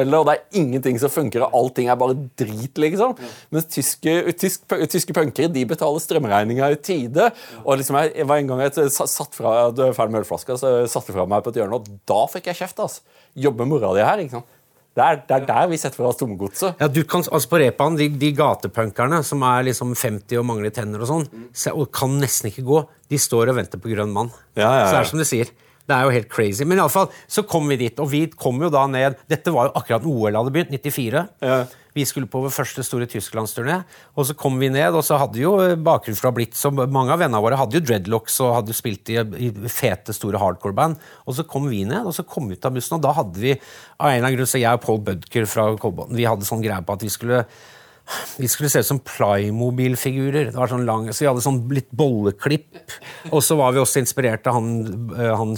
dysfunksjonelle, og det er ingenting som funker, og allting er bare drit, liksom. Mens tyske, tysk, tyske punkere de betaler strømregninga i tide. Og liksom jeg, jeg var en gang jeg satt fra, du er ferdig med ølflaska, så satte fra meg på et hjørne, og da fikk jeg kjeft. altså. Jobber mora di her, ikke sant? Det er, det er der vi setter fra oss tomgodset. Ja, du kan, altså På repaen, de, de gatepunkerne som er liksom 50 og mangler tenner og sånn, se- og kan nesten ikke gå, de står og venter på grønn mann. Ja, ja, Så det er som du sier. Det er jo helt crazy. Men i alle fall, så kom vi dit, og vi kom jo da ned Dette var jo akkurat OL hadde begynt, 94. Ja. Vi skulle på vår første store tysklandsturné, og så kom vi ned, og så hadde jo bakgrunn fra blitt som mange av vennene våre hadde jo dreadlocks og hadde spilt i, i fete, store hardcore-band. Og så kom vi ned, og så kom vi ut av bussen, og da hadde vi av en eller annen grunn, så jeg og Paul Budker fra Kolbotn, vi hadde sånn greie på at vi skulle vi skulle se ut som Playmobil-figurer. Det var sånn lang, så Vi hadde sånn litt bolleklipp. Og så var vi også inspirert av han, eh, han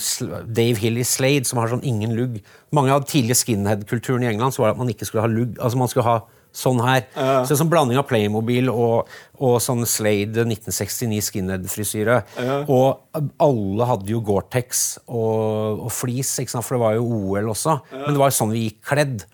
Dave Hill i Slade, som har sånn ingen lugg. Mange av tidlige skinhead-kulturen i England så var det at man ikke skulle ha lugg. altså man skulle ha sånn her. Så det en sånn blanding av Playmobil og, og sånn Slade 1969 skinhead-frisyre. Og alle hadde jo Gore-Tex og, og sant? for det var jo OL også. Men det var jo sånn vi gikk kledd.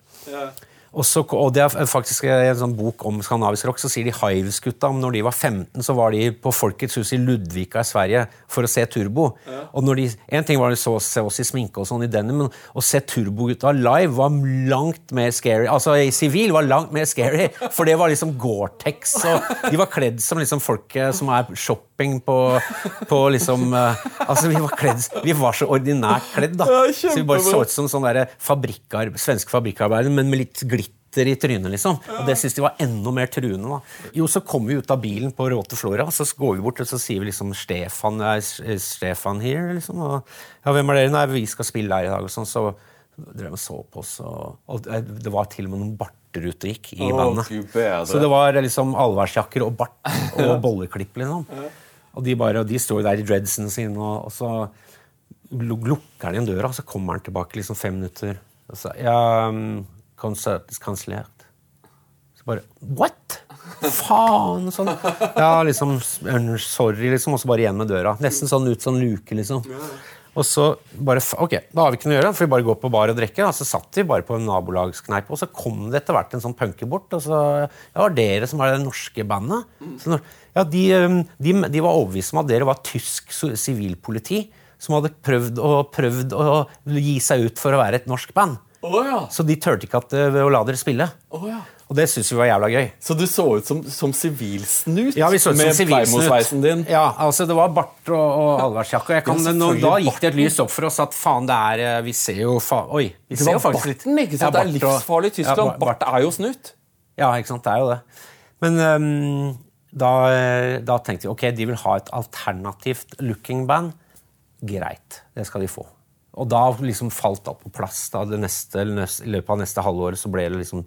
Og, så, og det er faktisk en sånn bok om skandinavisk rock, så sier de Hives-gutta om når de var 15, så var de på Folkets hus i Ludvika i Sverige for å se Turbo. Ja. Og når de, En ting var å se oss i sminke og sånn i denim, men å se Turbo-gutta live var langt mer scary. Altså i sivil var langt mer scary, for det var liksom Gore-Tex. og De var kledd som liksom folk som er shopping på, på liksom uh, Altså, vi var kledd Vi var så ordinært kledd, da. Ja, så vi bare så ut som fabrikkar, svenske fabrikkarbeidere, men med litt glitter i trynet, liksom. Og det syntes de var enda mer truende. da. Jo, så kommer vi ut av bilen på Råte Flora, og så går vi bort og så sier vi liksom 'Stefan, er Stefan here?' liksom. Og, ja, 'Hvem er dere?' 'Nei, vi skal spille her i dag', og sånn. Så drev og så på oss, og, og, det var til og med noen barter ute og gikk i bandet. Så det var liksom allværsjakker og bart og bolleklipp, liksom. Og de bare, og de står der i dreadsen sine, og, og så lukker han en døra, og så kommer han tilbake liksom fem minutter. Og så, ja, um, kansellert. Så bare What?! Faen! Sånn. Ja, liksom Sorry, liksom. Og så bare igjen med døra. Nesten sånn ut sånn luke, liksom. Og så bare Ok, da har vi ikke noe å gjøre, for vi bare går på bar og drikker. Og så satt vi bare på en nabolagskneip, og så kom det etter hvert en sånn punker bort. Og så Ja, var dere som var det norske bandet? Når, ja, de, um, de, de, var overbevist om at dere var tysk sivilpoliti som hadde prøvd, og prøvd å gi seg ut for å være et norsk band. Oh, ja. Så de turte ikke at, uh, å la dere spille. Oh, ja. Og det syns vi var jævla gøy. Så du så ut som sivilsnut ja, vi så ut med Pleimosveisen din? Ja, altså det var bart og, og allværsjakke. Ja, da gikk det et lys opp for oss at faen, det er eh, Vi ser jo fa Oi. Vi ser jo faktisk litt barten, ikke sant? Ja, det er livsfarlig i Tyskland. Ja, bart, bart er jo snut. Ja, ikke sant. Det er jo det. Men um, da, eh, da, tenkte vi ok, de vil ha et alternativt looking band. Greit, det skal de få. Og da liksom falt alt på plass. Da, neste, I løpet av neste halvår så ble det liksom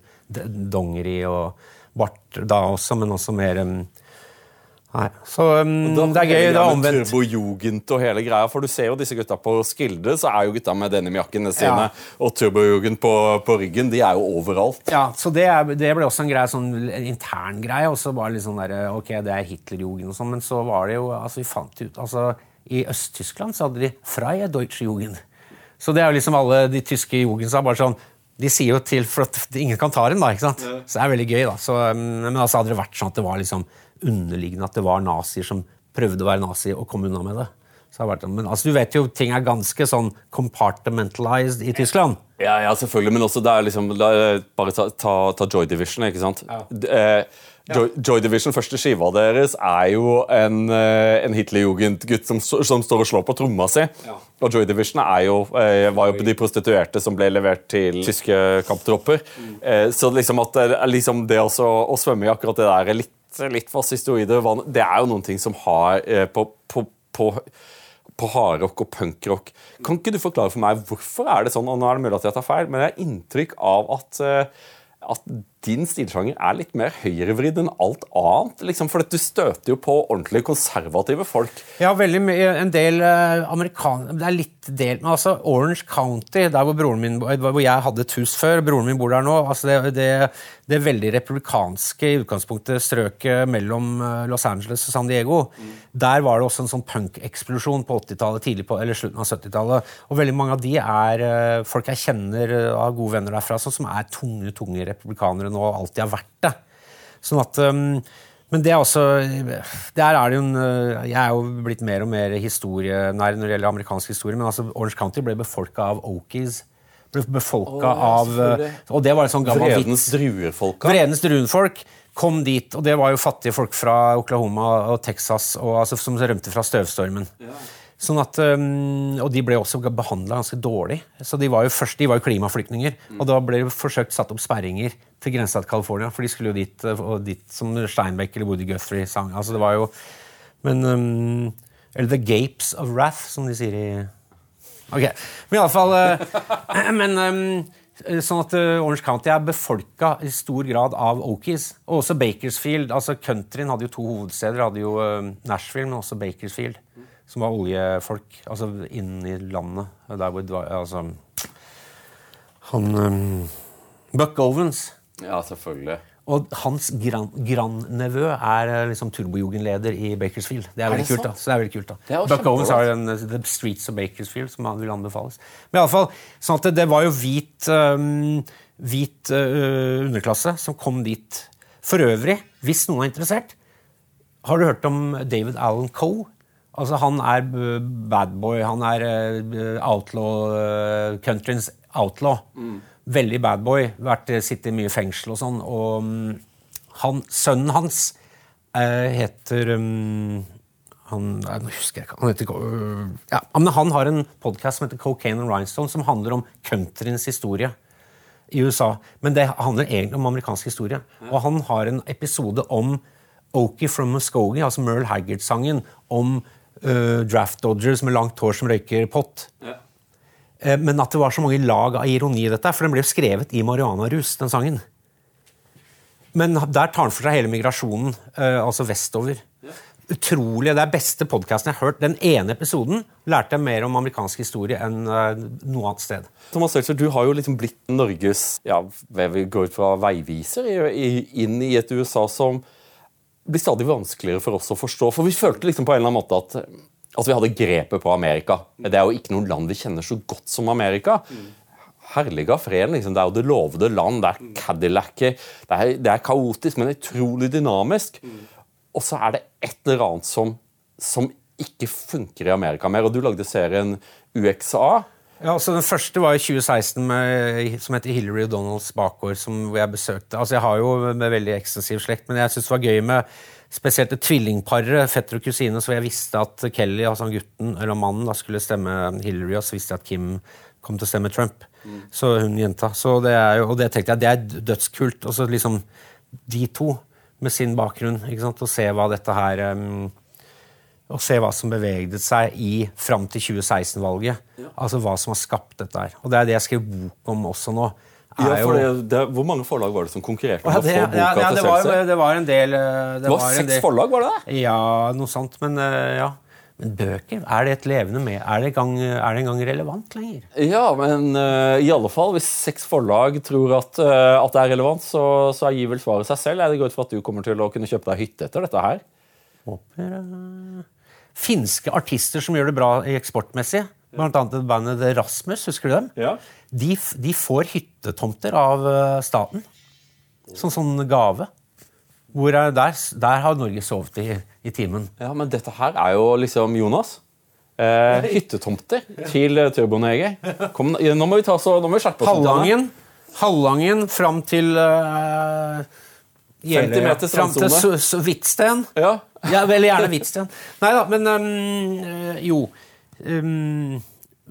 dongeri og bart da også, men også mer um, Nei, så um, det er gøy. Det er omvendt. Turbojugend og hele greia, for du ser jo disse gutta på Skilde, så er jo gutta med denimjakkene sine ja. og turbojugend på, på, ryggen. De er jo overalt. Ja, så det, er, det ble også en greie, sånn intern greie. Og så var det litt sånn der, ok, det er Hitlerjugend og sånn, men så var det jo altså Vi fant ut altså I Øst-Tyskland så hadde de Freie Deutsche Jugend. Så det er jo liksom alle de tyske jugendsa bare sånn de sier jo til for at ingen kan ta dem, da. ikke sant? Så det er veldig gøy. da. Så, um, men altså hadde det vært sånn at det var liksom underliggende at det var nazier som prøvde å være nazi og kom unna med det. Så det vært, men altså, du vet jo, ting er ganske sånn compartmentalized i Tyskland. Ja, ja selvfølgelig, men også det er liksom, Bare ta, ta, ta Joy Division, ikke sant. Ja. Eh, Joy, Joy, Division, første skiva deres, er jo en, eh, en Hitlerjugend-gutt som, som, står og slår på tromma si. Ja. Og Joy Division jo, eh, var jo de prostituerte som ble levert til tyske kamptropper. Mm. Eh, så liksom at liksom det også, å svømme i akkurat det der litt, litt fascistoide vann, det er jo noen ting som har på, på, på på hardrock og punkrock. Kan ikke du forklare for meg hvorfor er det sånn, og nå er det mulig at jeg tar feil, men jeg har inntrykk av at, at din stilsjanger er litt mer høyrevridd enn alt annet. Liksom, for du støter jo på ordentlig konservative folk. Ja, veldig mye. En del uh, amerikanere Det er litt delt men altså Orange County, der hvor, broren min, hvor jeg hadde et hus før, broren min bor der nå altså det, det, det veldig republikanske i utgangspunktet strøket mellom eh, Los Angeles og San Diego, mm. der var det også en sånn punk-eksplosjon på 80-tallet, tidlig på, eller slutten av 70-tallet. Og veldig mange av de er uh, folk jeg kjenner av gode venner derfra, sånn som er tunge, tunge republikanere nå alltid har vært det. Sånn at, um, men det er også der er det jo en, uh, Jeg er jo blitt mer og mer historienær når det gjelder amerikansk historie, men altså Orange County ble befolka av Okies. Ble befolka oh, av uh, Og det var en sånn gammel Vredens druefolka? Vredens druenfolk kom dit, og det var jo fattige folk fra Oklahoma og Texas og, altså, som rømte fra støvstormen. Ja. Sånn at, um, og de ble også behandla ganske dårlig. Så De var jo først, de var jo klimaflyktninger. Mm. Og da ble det forsøkt satt opp sperringer til grensa til California. For de skulle jo dit, og dit som Steinbeck eller Woody Guthrie sang. Altså det var jo, men, um, Eller The Gapes of Wrath, som de sier i Ok, Men iallfall uh, Men um, sånn at uh, Orange County er befolka i stor grad av Okies. Og også Bakersfield. altså Countryen hadde jo to hovedsteder. hadde jo uh, Nashville, men også Bakersfield som var oljefolk. Altså inni landet. Der hvor var Altså Han um, Buck Ovens. Ja, selvfølgelig. Og hans grandnevø gran er liksom turbojugendleder i Bakersfield. Det er veldig kult. da. Så det er veldig kult da. Buck Owens har en The Streets of Bakersfield som han vil anbefales. Men i alle fall, sånn at det, det var jo hvit um, hvit uh, underklasse som kom dit. For øvrig, hvis noen er interessert, har du hørt om David Allen Coe? Altså, han er badboy. bad boy. Han er øh, outlaw, øh, countryens outlaw. Veldig bad boy. Vært, sitter mye i fengsel og sånn. Og mm, han, sønnen hans eh, heter um, han, nei, nå husker jeg ikke, han, heter, ja, men han har en podkast som heter Cocaine and Rhinestone, som handler om countryens historie i USA. Men det handler egentlig om amerikansk historie. Og han har en episode om Okie from Muskogee, altså Merle Haggard-sangen, om øh, draft dodgers med langt hår som røyker pott. Eh, Men at det var så mange lag av ironi i dette, for den ble jo skrevet i marihuanarus, den sangen. Men der tar han for seg hele migrasjonen, uh, altså vestover. Utrolig, Det er beste podkasten jeg har hørt. Den ene episoden lærte jeg mer om amerikansk historie enn uh, noe annet sted. Thomas Seltzer, du har jo liksom blitt Norges ja, vi går ut fra veiviser i, i, inn i et USA som blir stadig vanskeligere for oss å forstå. For vi følte liksom på en eller annen måte at, altså vi hadde grepet på Amerika. Det er jo ikke noe land vi kjenner så godt som Amerika. Herlige av freden, liksom. Det er jo det lovede land. Det er Cadillacet. Det, det er kaotisk, men utrolig dynamisk. Og så er det et eller annet som, som ikke funker i Amerika mer. Og du lagde serien UXA. Ja, altså Den første var i 2016, med, som heter Hillary Donalds bakgård. som jeg besøkte. Altså Jeg har jo med veldig ekstensiv slekt, men jeg syns det var gøy med spesielt det tvillingparet, fetter og kusine, så jeg visste at Kelly, altså gutten, eller mannen, da skulle stemme Hillary, og så visste jeg at Kim kom til å stemme Trump. Så hun jenta. Så det er jo, og det tenkte jeg, det er dødskult. Og så liksom de to med sin bakgrunn, ikke sant, og se hva dette her um, og se hva som beveget seg i fram til 2016-valget. Altså hva som har skapt dette her. Og det er det jeg skrev bok om også nå. Ja, for det, det, hvor mange forlag var det som konkurrerte om Ja, å det, få boka ja, ja, til det, var, det var en del eh, Det, var en seks del- forlag, var det det? Ja, noe sånt. Men eh, ja. Men bøker, er det et levende med? Er det, gang, er det engang relevant lenger? Ja, men uh, i alle fall, hvis seks forlag tror at, uh, at det er relevant, så, så gir vel svaret seg selv. Jeg går ut fra at du kommer til å kunne kjøpe deg hytte etter dette her. Håper Finske artister som gjør det bra eksportmessig. Blant annet bandet Rasmus, husker du dem? Ja. De, de får hyttetomter av eh, staten. Som sånn gave. Hvor er, der, der har Norge sovet i, i timen. Ja, men dette her er jo liksom Jonas. Eh, hyttetomter til eh, Turboneger. Nå må vi ta så, nå må vi skjerpe oss. Hallangen, Hallangen fram til uh, 50 meter Fram til strandsone. S- S- Hvitsten. Ja. Ja, veldig gjerne Hvitsten. Nei da, men um, jo um,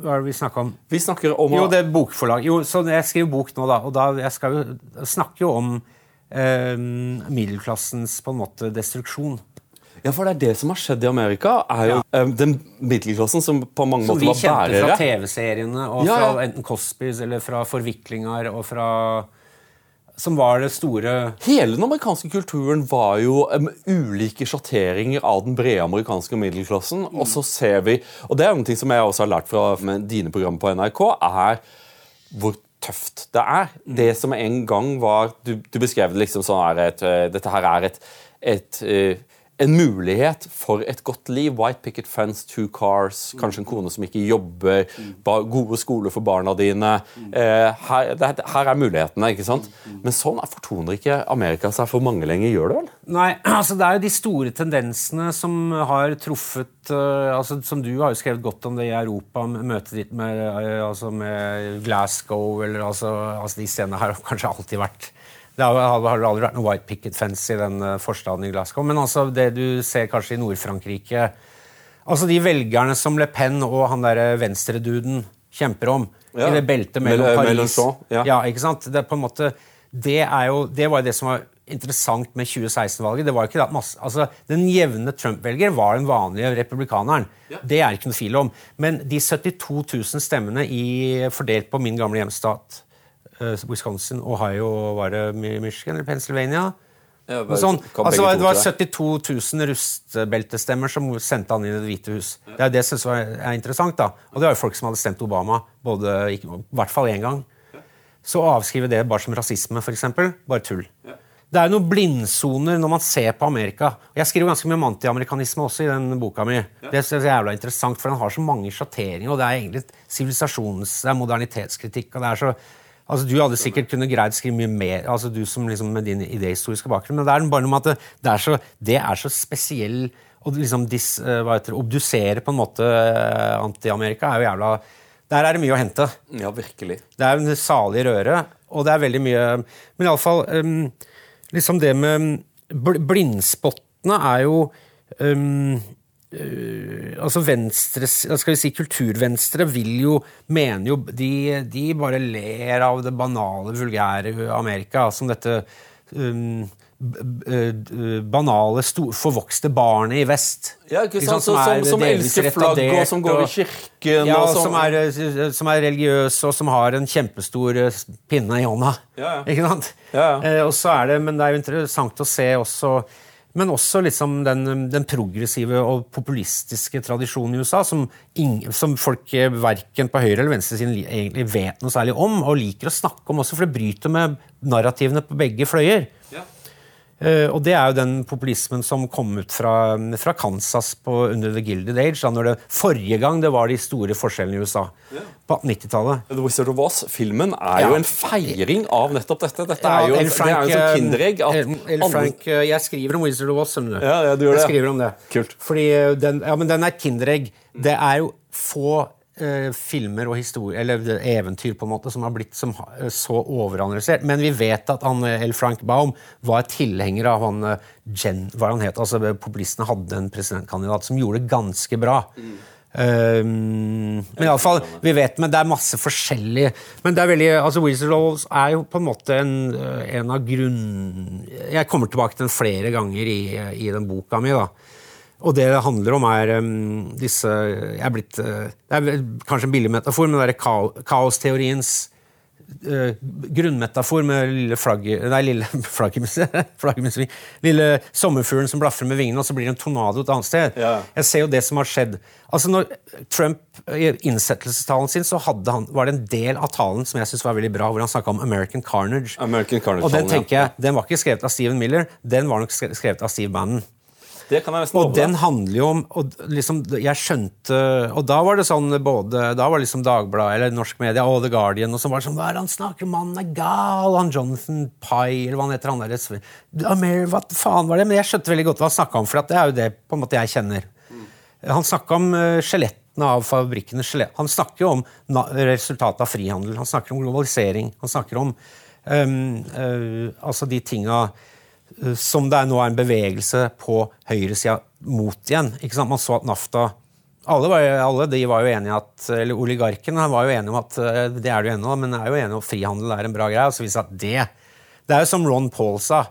Hva er det vi snakker om? Vi snakker om Jo, det er bokforlag. Jo, så jeg skriver bok nå, da. Og da jeg skal jo jeg snakker jo om um, middelklassens på en måte destruksjon. Ja, for det er det som har skjedd i Amerika. er jo ja. Den middelklassen som på mange Som vi måter var kjente fra. TV-seriene og Ja, fra enten Cosbys eller fra Forviklinger og fra Som var det store Hele den amerikanske kulturen var jo um, ulike sjatteringer av den brede amerikanske middelklassen. Og så ser vi, og det er noe som jeg også har lært fra dine programmer på NRK, er hvor tøft det er. Det som en gang var Du, du beskrev det liksom sånn her et, eh, Dette her er et, et eh, en mulighet for et godt liv. White picket fence, two cars, kanskje en kone som ikke jobber, gode skoler for barna dine. Eh, her, er- her er mulighetene. ikke sant? Men sånn er- fortoner ikke Amerika seg for mange lenger, gjør det vel? Nei, altså det er jo de store tendensene som har truffet øh, altså Som du har jo skrevet godt om det i Europa, møtet ditt med, øh, altså med Glasgow eller altså, altså De stedene har kanskje alltid vært Det har, aldri vært noe white picket fence i den øh, forstaden i Glasgow, men altså det du ser kanskje i Nord-Frankrike Altså de velgerne som Le Pen og han derre venstreduden kjemper om Ja. i det beltet mellom Mel- Paris Mélenchon, ja. ja, ikke sant? Det, på en måte, det, er jo, det var jo det som var interessant med 2016-valget. det var jo ikke det masse, altså Den jevne Trump-velger var den vanlige republikaneren. Det er ikke noe tvil om. Men de 72 000 stemmene i, fordelt på min gamle hjemstat, eh, Wisconsin, Ohio, var det Michigan eller Pennsylvania? Ja, bare, sånn. Altså, det var 72 000 rustbeltestemmer som sendte han inn i Det hvite hus. Det er det jeg er interessant. da. Og det var jo folk som hadde stemt Obama, både, i hvert fall én gang. Så å avskrive det bare som rasisme, f.eks., bare tull. Det er jo noen blindsoner når man ser på Amerika. Og Jeg skriver ganske mye om antiamerikanisme også i den boka mi. Det er jævla interessant, for den har så mange sjatteringer, og det er egentlig sivilisasjons... Det er modernitetskritikk, og det er så Altså, Du hadde sikkert kunne greid å skrive mye mer, altså du som liksom med din idehistoriske bakgrunn, men det er bare noe med at det, det, er, så, det er så spesiell å liksom dis, eh, det, Obdusere på en måte eh, anti-Amerika er jo jævla Der er det mye å hente. Ja, virkelig. Det er en salig røre, og det er veldig mye Men iallfall um, liksom det med bl Blindspottene er jo um, altså venstre, skal vi si Kulturvenstre vil jo mener jo de, de, bare ler av det banale, vulgære Amerika. Som dette um, banale, forvokste barnet i vest. Ja, ikke sant? Som, som, som elsker flagget, og som går i kirken. Ja, og som, er, eh, som er religiøs, og som har en kjempestor eh, pinne i hånda. Ja, ja. Ikke sant? Ja, ja. Og så er det, Men det er jo interessant å se også men også liksom den, den, progressive og populistiske tradisjonen i USA, som, ingen, som folk verken på høyre- eller venstresiden egentlig vet noe særlig om, og liker å snakke om også, for det bryter med narrativene på begge fløyer. Ja. Uh, og det er jo den populismen som kom ut fra, fra Kansas på, under The Gilded Age. Da når det forrige gang det var de store forskjellene i USA. Yeah. På 90-tallet. The Wizard of Oz, filmen, er ja. jo en feiring av nettopp dette. Dette er jo, Frank, det er jo som sånn kinderegg. El Frank, andre... jeg skriver om Wizard of Oz, du. Ja, du gjør det. Jeg skriver om det. Kult. Fordi den, ja, men den er kinderegg. Det er jo få eh, filmer og eller eventyr på en måte, som har blitt som, så overanalysert. Men vi vet at han, L. Frank Baum var tilhenger av han Jen, hva han het, altså Populistene hadde en presidentkandidat som gjorde det ganske bra. Mm. Um, men iallfall, vi vet, men det er masse forskjellig Men det er veldig, altså of er jo på en måte en, en av grunn... Jeg kommer tilbake til den flere ganger i, i den boka mi. da og det det handler om, er um, disse jeg er blitt, uh, Det er kanskje en billig metafor, men det er kaosteoriens uh, grunnmetafor med lille flagget Nei, lille flaggermus. Lille sommerfuglen som blafrer med vingene, og så blir det en tornado et annet sted. Ja. Jeg ser jo det som har skjedd. Altså når Trump I innsettelsestalen sin så han, var det en del av talen som jeg synes var veldig bra, hvor han snakka om American Carnage. American Carnage og den tenker jeg, den var ikke skrevet av Steven Miller, den var nok skrevet av Steve Bannon. Det kan jeg nesten Og den handler jo om og liksom, Jeg skjønte Og da var det sånn både Da var liksom Dagbladet eller norsk media og The Guardian og så var det sånn Hva er det han snakker om? Mannen er gal! Han Jonathan Pye, eller hva han heter. han der, Hva faen var det? Men jeg skjønte veldig godt hva han snakka om, for det er jo det på en måte jeg kjenner. Han snakka om uh, av fabrikkene. Han snakker jo om resultatet av frihandel. Han snakker om globalisering. Han snakker om um, uh, altså de tinga Eh, som det er nå er en bevegelse på høyresida mot igjen. Ikke sant? Man så at NAFTA alle, var, alle de var jo enige at, eller Oligarkene var jo enige om at eh, det er det jo ennå, men er jo enige om at frihandel er en bra greie. og så viser at det, det er jo som Ron Paul sa.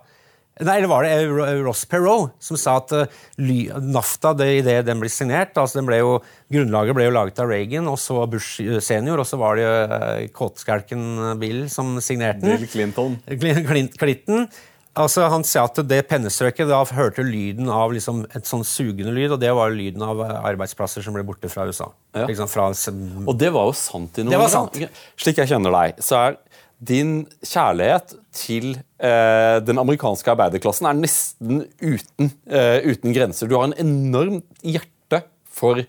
Nei, eller var det eh, Ross Perot som sa at NAFTA, det, idet den ble signert altså ble jo, Grunnlaget ble jo laget av Reagan, og så Bush senior, og så var det jo kåtskalken Bill som signerte den. Bill Clinton. Clinton. Altså, Han sa at det pennestrøket da hørte lyden av liksom, et sånn sugende lyd, og det var lyden av arbeidsplasser som ble borte fra USA. Ja. Liksom fra, og det var jo sant i noen Det var sant. Slik jeg kjenner deg, så er din kjærlighet til eh, den amerikanske arbeiderklassen er nesten uten, eh, uten, grenser. Du har en enormt hjerte for,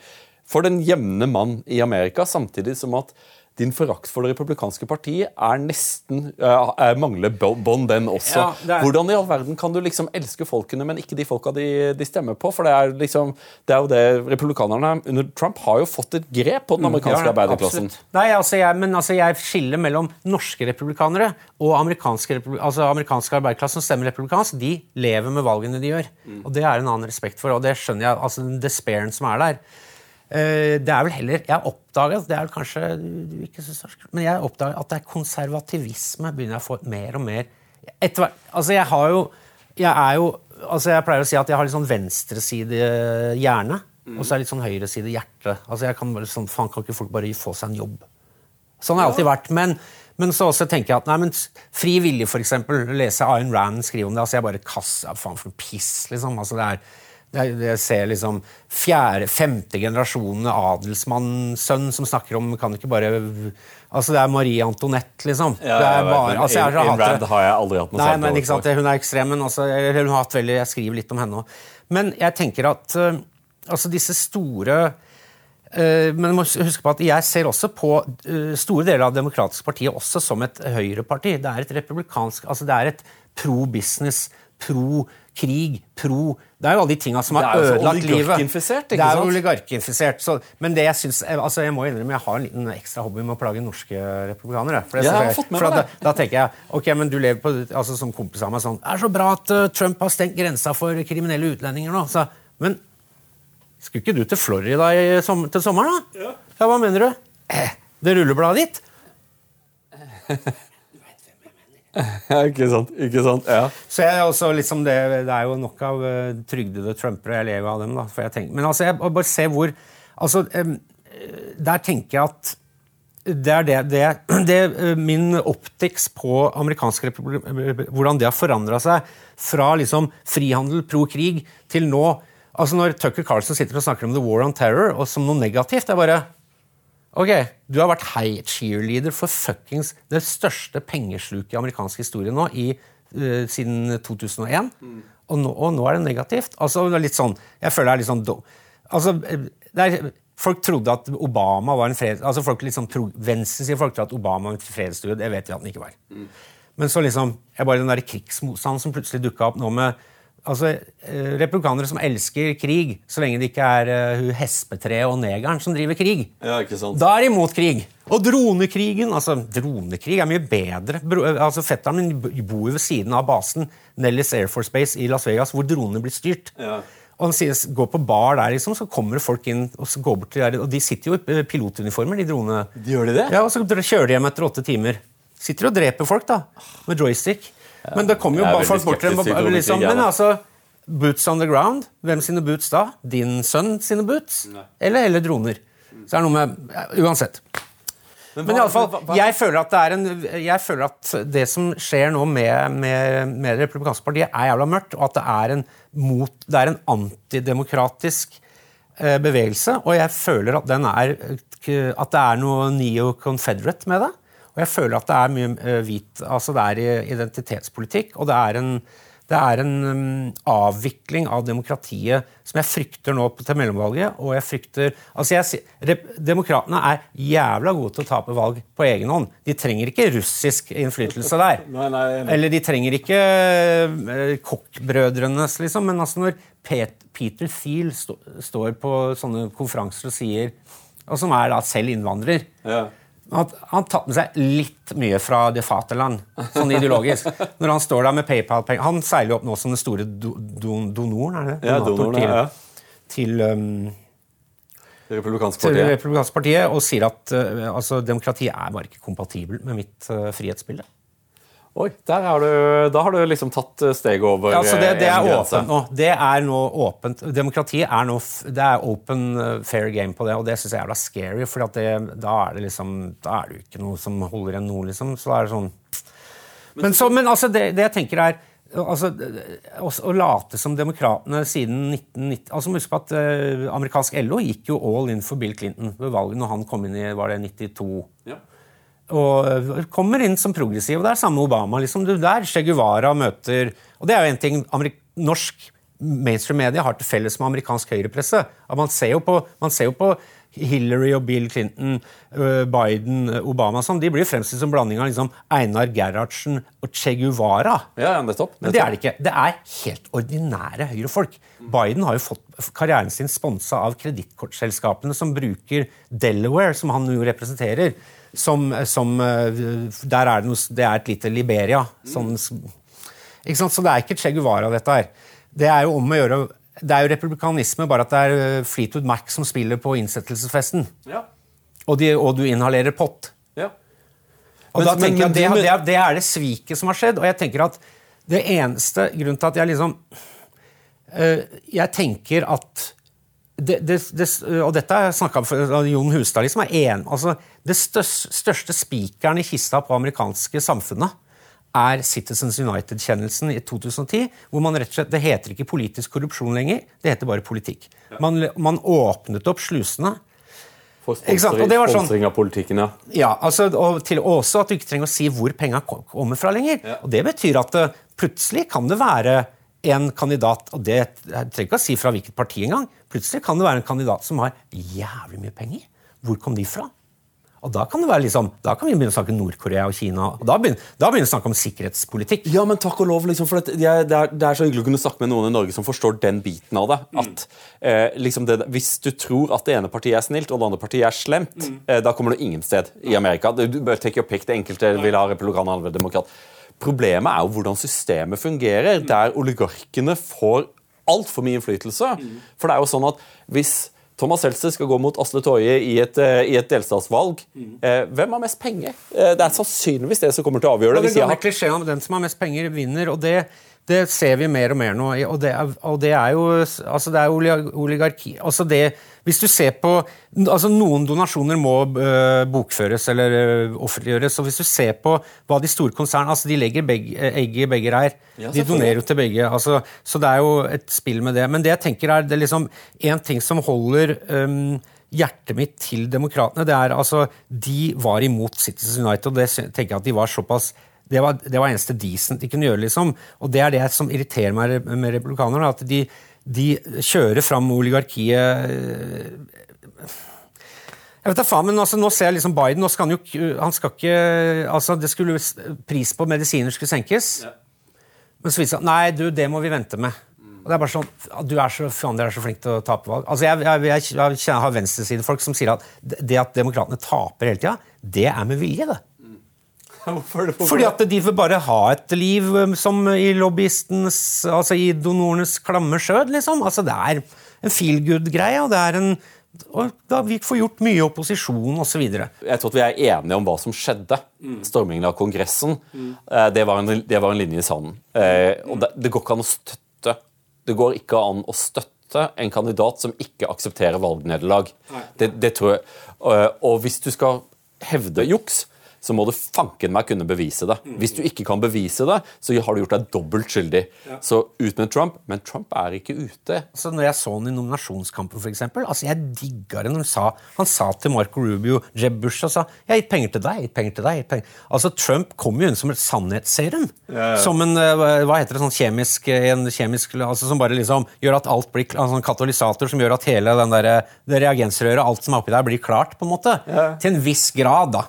for den jevne mann i Amerika, samtidig som at din forakt for det republikanske partiet er nesten uh, mangler bånd, den også. Ja, er... Hvordan i all verden kan du liksom elske folkene, men ikke de folka de, de stemmer på? For det er, liksom, det er jo det Republikanerne under Trump har jo fått et grep på den mm, amerikanske ja, arbeiderklassen. Nei, altså jeg, men altså jeg skiller mellom norske republikanere og amerikanske, altså amerikanske arbeiderklassen som stemmer republikansk. De lever med valgene de gjør. Mm. Og det er en annen respekt for, og det skjønner jeg. altså Den despairen som er der. Eh, det er vel heller Jeg oppdaget det er kanskje, kanskje ikke så men jeg oppdaget at det er konservativisme begynner jeg å få mer og mer etter altså Jeg har jo Jeg er jo altså Jeg pleier å si at jeg har litt sånn venstreside hjerne, mm. og så er litt sånn høyreside hjerte. Altså jeg kan bare sånn, Faen, kan ikke folk bare få seg en jobb? Sånn har jeg alltid vært. Men, men så også tenker jeg at nei, men fri vilje, for eksempel. Lese Ayn Rand skrive om det. altså Jeg bare kaster Faen, for noe piss, liksom. altså det er jeg ser liksom fjerde, femte generasjonen adelsmannssønn som snakker om Kan ikke bare Altså, det er Marie Antoinette, liksom. Ja, det er bare, altså, jeg har, Rand har jeg aldri hatt noe Nei, men, ikke sant, Hun er ekstrem, men jeg hun har hatt veldig, jeg skriver litt om henne òg. Men jeg tenker at uh, altså, disse store uh, men må huske på at jeg ser også på uh, store deler av Det demokratiske partiet også som et høyreparti. Det er et republikansk altså Det er et pro business, pro krig, pro Det er jo alle de tinga som har Det er jo ødelagt livet. oligarkinfisert, ikke Det er sant? jo oligarkinfisert. Så, men det jeg syns altså Jeg må innrømme jeg har en liten ekstra hobby med å plage norske republikanere. For det Ja, jeg har fått med for meg at da, da tenker jeg ok, men du lever på, altså Som kompis av meg sånn Det er så bra at eh, Trump har stengt grensa for kriminelle utlendinger nå. Så, men skulle ikke du til Florida i, som, til sommeren, da? Ja. Hva mener du? Eh, det rullebladet ditt? Ikke sant? Ikke sant? Ja. Så jeg også liksom det, det er jo nok av uh, trygdede trumpere. Jeg lever av dem, da. For jeg tenker. Men altså, jeg bare se hvor altså, um, Der tenker jeg at det er det, det, det eh, Min optics på amerikansk republikk Hvordan det har forandra seg fra liksom frihandel, pro krig, til nå altså Når Tucker Carlson sitter og snakker om the war on terror og som noe negativt, det er bare Ok, du har vært high cheerleader for fuckings det største pengesluket i amerikansk historie nå i, uh, siden 2001. Og, nå, og nå er det negativt. Altså, det er litt sånn, Jeg føler det er litt sånn altså, eh, er, Folk trodde at Obama var en fred... Altså folk liksom, Venstresiden folk trodde at Obama var en fredsstudie. Det vet vi at han ikke var. Men så liksom, jeg bare den der krigsmotstanden som plutselig dukka opp nå med altså, eh, Republikanere som elsker krig, så lenge det ikke er uh, hespetreet og negeren som driver krig. ja, ikke sant? Da er de imot krig. Og dronekrigen altså Dronekrig er mye bedre. Bro, altså Fetteren min bor ved siden av basen Nellis Air Force Base i Las Vegas, hvor dronene blir styrt. Ja. Og han sier, går på bar der, liksom, så kommer det folk inn og så går bort til der, og de sitter jo i eh, pilotuniformer, de dronene. Gjør de det? Ja, og så kjører de hjem etter åtte timer. Sitter og dreper folk, da, med joystick. Men det kommer jo bare folk bort til dem. Liksom, men altså, boots on the ground. Hvem sine boots da? Din sønn sine boots? Eller, eller droner? Så det er noe med ja, Uansett. Men, i alle fall, hva- hva- jeg føler at det er en, jeg føler at det som skjer nå med, med, med Det republikanske partiet, er jævla mørkt, og at det er en, mot, det er en antidemokratisk eh, bevegelse. Og jeg føler at, den er, eh, at det er noe neo-confederate med det. Og jeg føler at det er mye eh, hvit Altså det er identitetspolitikk, og det er en det er en um, avvikling av demokratiet som jeg frykter nå til mellomvalget. Og jeg frykter altså jeg, Demokratene er jævla gode til å tape valg på egen hånd. De trenger ikke russisk innflytelse der. Nei, nei, nei. Eller de trenger ikke uh, Koch-brødrenes, liksom. Men altså når Pet, Peter Thiel stå, står på sånne konferanser og sier Og som er da selv innvandrer Ja. Han har tatt med seg litt mye fra det faterland, sånn ideologisk. Når han står der med PayPal-penger Han seiler jo opp nå som den store do, do, donoren, er det? Ja, donoren, donoren, ja. til, til, um, republikanske til republikanske partiet og sier at uh, altså, demokratiet er bare ikke kompatibelt med mitt uh, frihetsbilde. Oi, der har du, da har du liksom tatt eh, steget over Ja, altså det, det eh, er åpent nå. Det er nå åpent. Demokratiet er nå det er open uh, fair game på det, og det syns jeg er jævla scary. For da er det liksom Da er det jo ikke noe som holder igjen noe, liksom. Så da er det sånn Men, så, men altså, det, det jeg tenker er altså, å, late som demokratene siden 1990 altså Husk på at eh, amerikansk LO gikk jo all in for Bill Clinton ved valget når han kom inn i var det 92 Ja. Og øh, kommer inn som progressiv. og Det er samme Obama. liksom. Du, der Che Guevara møter Og det er jo en ting norsk mainstream media har til felles med amerikansk høyrepresse. At man ser jo på, man ser jo på Hillary og Bill Clinton, øh, Biden, Obama sånn. De blir fremstilt som blanding av liksom Einar Gerhardsen og Che Guevara. Ja, ja, nettopp. Men det er det ikke. Det er helt ordinære høyrefolk. Biden har jo fått karrieren sin sponsa av kredittkortselskapene som bruker Delaware, som han jo representerer. Som, som eh, Der er det noe Det er et lite Liberia. Sånn, ikke sant? Så det er ikke Che Guevara, dette her. Det er jo om å gjøre Det er jo republikanisme, bare at det er eh, Fleetwood Mac som spiller på innsettelsesfesten. Ja. Og, de, og du inhalerer pott. ja. Og Men- da tenker men jeg at det, det, er, det er det sviket som har skjedd. Og jeg tenker at det eneste grunnen til at jeg liksom øh, Jeg tenker at det, det, det, og dette har jeg snakka om Jon Hustad liksom er en, altså, Det største, spikeren i kista på amerikanske samfunnet er Citizens United-kjennelsen i 2010. hvor man rett og slett, Det heter ikke politisk korrupsjon lenger, det heter bare politikk. Man, man åpnet opp slusene. For sponsoring Og sånn- av politikken, ja. Ja, altså, og til, også at du ikke trenger å si hvor penga kommer fra lenger. Ja. Og Det betyr at det, plutselig kan det være en kandidat, og det jeg trenger ikke å si fra hvilket parti engang, Plutselig kan det være en kandidat som har jævlig mye penger. Hvor kom de fra? Og da kan, det være liksom, da kan vi begynne å snakke Nord-Korea og Kina. og Da begynner, da begynner vi å snakke om sikkerhetspolitikk. Ja, men takk og lov, liksom, for det, det, er, det, er, så hyggelig å kunne snakke med noen i Norge som forstår den biten av det. At eh, liksom det, Hvis du tror at det ene partiet er snilt og det andre partiet er slemt, mm. eh, da kommer du ingen sted i Amerika. Du bør take your pick. Det enkelte vil ha republikaner, andre demokrat. Problemet er jo hvordan systemet fungerer, der oligarkene får altfor mye innflytelse. For det er jo sånn at hvis Thomas Seltzer skal gå mot Asle Toje i eh, i et delstatsvalg. Mm. Eh, hvem har mest penger? Eh, det er sannsynligvis det som kommer til å avgjøre det. Ja, det går har... om Den som har mest penger, vinner. og det, det ser vi mer og mer nå. Og det er, og det er jo altså det er oligarki altså det, Hvis du ser på altså Noen donasjoner må uh, bokføres eller uh, offentliggjøres. og Hvis du ser på hva de store konsernene altså De legger egg i begge reir. Ja, de donerer jo til begge. Altså, så det er jo et spill med det. Men det jeg tenker er det er liksom en ting som holder um, hjertet mitt til demokratene, det er altså De var imot Citizens United, og det tenker jeg at de var såpass det var, det var eneste decent de kunne gjøre, liksom. Og det er det som irriterer meg med republikanerne. At de, de kjører fram oligarkiet jeg vet da faen, men altså, Nå ser jeg liksom Biden. nå skal Han jo, han skal ikke, altså det skulle Pris på medisiner skulle senkes. Ja. Men så viser det seg nei, du, det må vi vente med. Og det er bare sånn, Du er så, faen, er så flink til å tape valg. Altså, Jeg, jeg, jeg, jeg har venstresidefolk som sier at det at demokratene taper hele tida, det er med vilje. det. Hvorfor det? Fordi at de vil bare ha et liv um, som i lobbyistens Altså i donorenes klamme skjød, liksom. Altså det er en feel good-greie, og det er en og da vi får gjort mye opposisjon osv. Jeg tror at vi er enige om hva som skjedde. Mm. Stormingen av Kongressen. Mm. Det, var en, det, var en, linje i sanden. Mm. og det, det, går ikke an å støtte Det går ikke an å støtte en kandidat som ikke aksepterer valgnederlag. Det, det tror jeg. Og hvis du skal hevde juks, så må du fanken meg kunne bevise det. Hvis du ikke kan bevise det, så har du gjort deg dobbelt skyldig. Ja. Så ut med Trump, men Trump er ikke ute. Så når jeg så han i nominasjonskampen, f.eks. Altså jeg digga det når han sa, han sa til Marco Rubio, Jeb Bush og sa 'Jeg har gitt penger til deg, jeg har gitt penger til deg'. Penger. Altså Trump kom jo inn som et sannhetsserum. Ja, ja. Som en eh, hva heter det, sånn kjemisk, en kjemisk altså Som bare liksom gjør at alt blir altså en katalysator som gjør at hele den der, det reagensrøret, alt som er oppi der, blir klart. på en måte. Til en viss grad, da.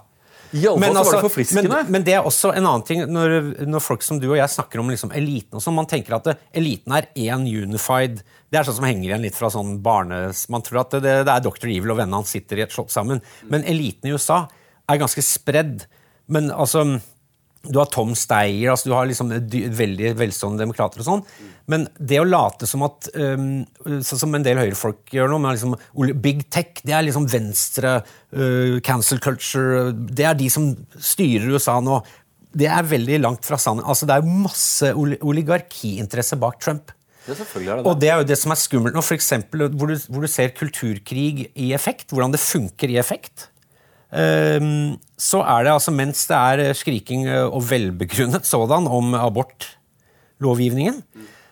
Men, altså, men, men, det er også en annen ting når, når, folk som du og jeg snakker om liksom eliten og sånn, Man tenker at det, eliten er én unified Det er sånn som henger igjen litt fra sånn barnes... Man tror at det, det er Dr. Evil og vennene hans sitter i et slott sammen. Men eliten i USA er ganske spredd. Men altså du har Tom Steyer, altså du har liksom veldig velstående demokrater og sånn. Men det å late som at um, Sånn som en del høyrefolk gjør nå, med liksom Big Tech, det er liksom venstre, uh, cancel culture Det er de som styrer USA nå. Det er veldig langt fra sannheten. Altså, det er masse oligarkiinteresse bak Trump. Det er det. Og det er jo det som er skummelt nå, for eksempel, hvor, du, hvor du ser kulturkrig i effekt. Hvordan det funker i effekt. Ehm, så er det altså, mens det er skriking eh, og velbegrunnet sådan om abortlovgivningen,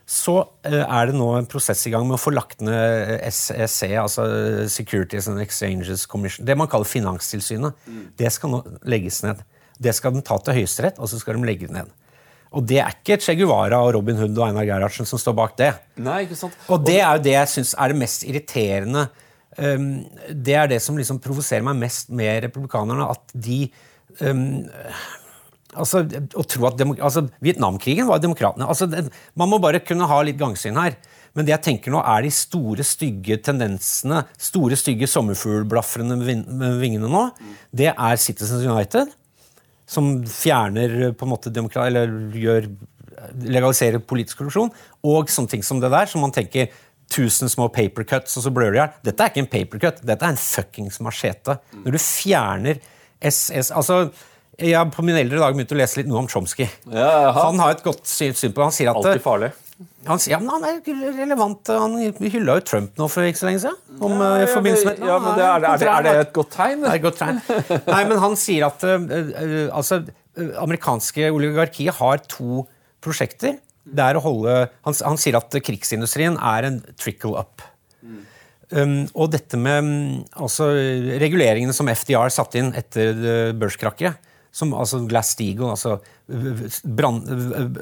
så eh, er det nå en prosess i gang med å få lagt ned SEC, altså Securities and Exchanges Commission. Det man kaller Finanstilsynet. Det skal nå legges ned. Det skal den ta til Høyesterett, og så skal de legge det ned. Og det er ikke Che Guevara og Robin Hood og Einar Gerhardsen som står bak det. Nei, ikke sant. Og det er jo det jeg syns er det mest irriterende det er det som liksom provoserer meg mest med republikanerne. At de um, altså, å tro at altså, Vietnamkrigen var demokratene. Altså, det, man må bare kunne ha litt gangsyn her. Men det jeg tenker nå er de store, stygge tendensene, store, stygge sommerfuglblafrende med vingene nå, det er Citizens United, som fjerner på en måte demokrati, eller gjør, legaliserer politisk korrupsjon, og sånne ting som det der, som man tenker tusen små papercuts, og så blør de her. Dette er ikke en papercut, dette er en fuckings machete. Når du fjerner SS altså, Jeg har på min eldre dag begynt å lese litt noe om Chomsky. Ja, han har et godt syn på Han sier at farlig. Han sier ja, men han er relevant. Han hylla jo Trump nå for ikke så lenge siden. Om, ja, ja, forbindelse med, ja, men det er, er, det, er, det, et godt tegn? Det er et godt tegn. Nei, men han sier at uh, altså, amerikanske oligarkiet har to prosjekter det er å holde han, han, sier at krigsindustrien er en trickle up. Mm. Um, og dette med altså, reguleringene som FDR satte inn etter børskrakket, som altså Glass-Steagall, altså brann-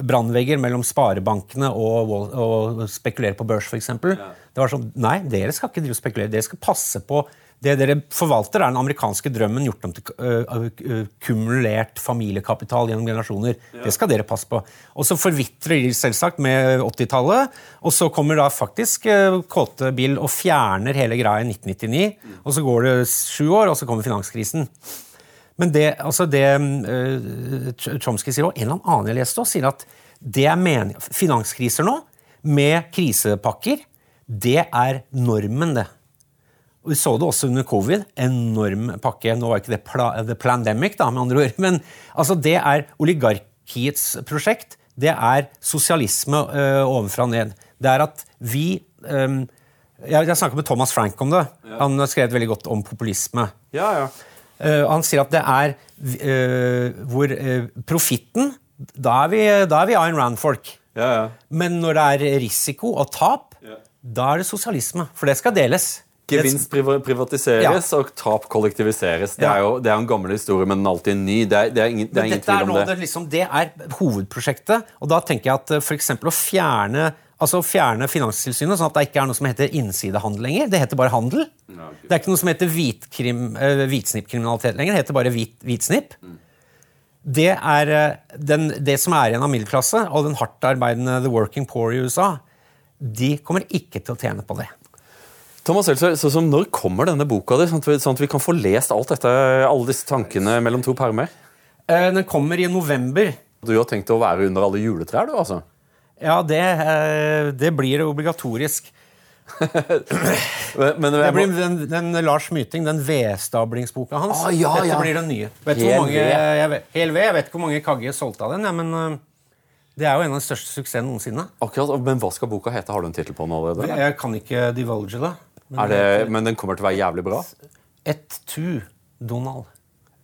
brannvegger mellom sparebankene og, og spekulere på børs, f.eks. Det var sånn Nei, dere skal ikke drive og spekulere. Dere skal passe på det dere forvalter, er den amerikanske drømmen gjort om til øh, øh, kumulert familiekapital gjennom generasjoner. Det skal dere passe på. Og så forvitrer de selvsagt med 80-tallet, og så kommer da faktisk øh, kåte Bill og fjerner hele greia i 1999. Og så går det sju år, og så kommer finanskrisen. Men det, altså det uh, Chomsky sier også, en eller annen jeg leste, også, sier at det er finanskriser nå, med krisepakker, det er normen, det. Og Vi så det også under covid. Enorm pakke. Nå var ikke det pla the pandemic, da, med andre ord. Men altså, det er oligarkiets prosjekt. Det er sosialisme øh, ovenfra og ned. Det er at vi øh, Jeg, jeg snakket med Thomas Frank om det. Han har skrevet veldig godt om populisme. Ja, ja. Uh, han sier at det er uh, hvor uh, profitten da er, vi, da er vi Ayn Rand-folk. ja, ja. Men når det er risiko og tap, Ja. da er det sosialisme. For det skal deles. Gevinst privatiseres privatiseres og tap kollektiviseres. Det Ja. er jo det er en gammel historie, men den er alltid ny. Det er, det er ingen, det er ingen tvil om det. det, liksom, det er hovedprosjektet. Og da tenker jeg at f.eks. for eksempel å fjerne, altså fjerne Finanstilsynet, sånn at det ikke er noe som heter innsidehandel lenger. Det heter bare handel. Det er ikke noe som heter hvitkrim, eh, hvitsnippkriminalitet lenger. Det heter bare hvit, hvitsnipp. Det er eh, den, det som er igjen av middelklasse og den hardtarbeidende the working poor i USA. De kommer ikke til å tjene på det. Thomas Seltzer, så som Når kommer denne boka di, sånn sånn at vi kan få lest alt dette, alle disse tankene mellom to permer? Eh, Den kommer i november. Du har tenkt å være under alle juletrær, du, altså? Ja, det, eh, det blir obligatorisk. Men, men Det blir den, den Lars Myting, den vedstablingsboka hans. Ah, ja, Dette ja. blir den nye. Vet Hel mange, jeg vet, hel ved. Jeg vet ikke hvor mange Kagge solgte av den, ja, men øh, det er jo en av de største suksessene noensinne. Akkurat, Men hva skal boka hete? Har du en tittel på den allerede? Jeg kan ikke divulge det. Er det, men den kommer til å være jævlig bra? Et to Donald.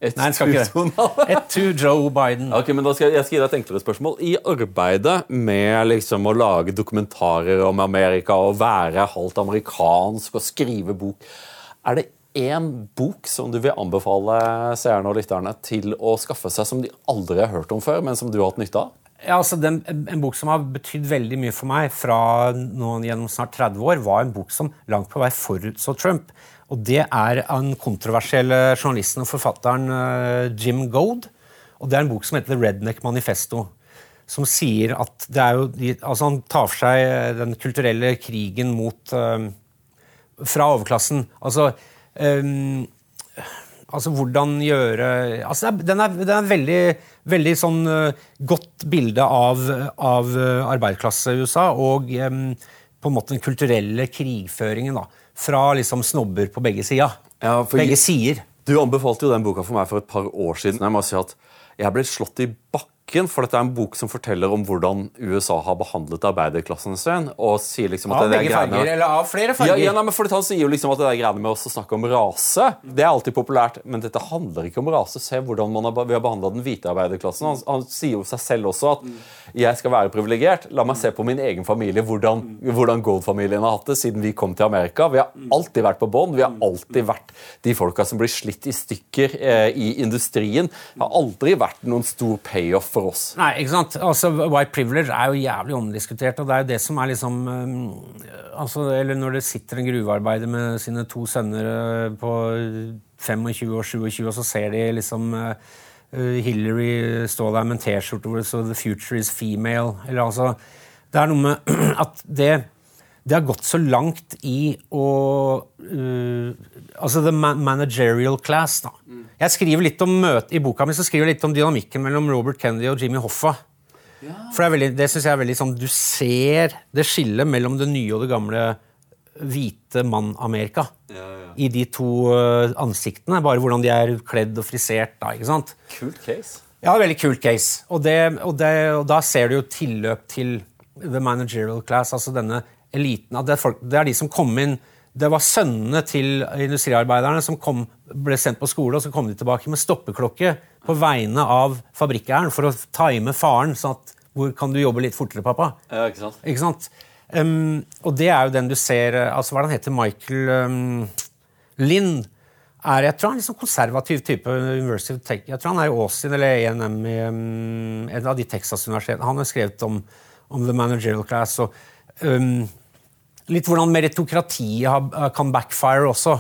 Et Nei, skal ikke det. Et to Joe Biden. Ok, men da skal jeg, jeg skal gi deg et enklere spørsmål. I arbeidet med liksom å lage dokumentarer om Amerika og være halvt amerikansk og skrive bok, er det én bok som du vil anbefale seerne og lytterne til å skaffe seg, som de aldri har hørt om før, men som du har hatt nytte av? Ja, altså den, En bok som har betydd veldig mye for meg fra noen, gjennom snart 30 år, var en bok som langt på vei forutså Trump. Og Det er av den kontroversielle journalisten og forfatteren eh, Jim Goad. Og Det er en bok som heter The Redneck Manifesto. Som sier at det er jo, altså Han tar for seg den kulturelle krigen mot eh, Fra overklassen. Altså eh, Altså hvordan gjøre altså Den er, den er veldig, veldig sånn eh, godt bilde av, av eh, arbeiderklasse i USA og um, på en måte den kulturelle krigføringen. da, Fra liksom snobber på begge sider. Ja, begge sider. Du anbefalte jo den boka for meg for et par år siden. Jeg må si at jeg ble slått i bakken, for dette er en bok som forteller om hvordan USA har behandlet arbeiderklassen sin. og sier liksom at Av det begge greiene- farger, eller av flere Ja, farger. ja, nei, men for Han sier jo liksom at det der greiene med oss å snakke om rase Det er alltid populært, men dette handler ikke om rase. Se hvordan man har, vi har behandla den hvite arbeiderklassen. Han, han sier jo seg selv også at jeg skal være privilegert. La meg se på min egen familie, hvordan, hvordan Gold-familien har hatt det siden vi kom til Amerika. Vi har alltid vært på bånn. Vi har alltid vært de folka som blir slitt i stykker eh, i industrien. Det har aldri vært noen stor payoff for oss. Nei, ikke sant? Altså, White privilege er jo jævlig omdiskutert, og det er jo det som er liksom um, altså, Eller når det sitter en gruvearbeider med sine to sønner uh, på 25 og 27, og så ser de liksom uh, Hillary stå der med en T-skjorte hvor det står 'The future is female'. Eller altså Det er noe med at det det har gått så langt i å uh, Altså the managerial class, da. Jeg skriver litt om møte, I boka mi så skriver jeg litt om dynamikken mellom Robert Kennedy og Jimmy Hoffa. For Det, er veldig, det synes jeg er veldig sånn Du ser det skillet mellom det nye og det gamle hvite mann-Amerika. I de to uh, ansiktene. Bare hvordan de er kledd og frisert. da, ikke sant? Kult case. Ja, veldig kult case. Og, det, og, det, og da ser du jo tilløp til the managerial class, altså denne eliten. Det, er folk, det er de som kom inn Det var sønnene til industriarbeiderne som kom, ble sendt på skole, og så kom de tilbake med stoppeklokke på vegne av fabrikkeieren for å time faren. sånn at hvor kan du jobbe litt fortere, pappa? Ja, ikke sant? Ikke sant? Um, og det er jo den du ser eh, altså Hva er det han heter? Michael um, Lind er jeg tror han er en liksom konservativ type University Tech. Jeg tror han er i Austin eller ENM i um, en av de Texas-universitetene. Han har skrevet om, om the managerial class og um, litt hvordan meritokratiet kan backfire også.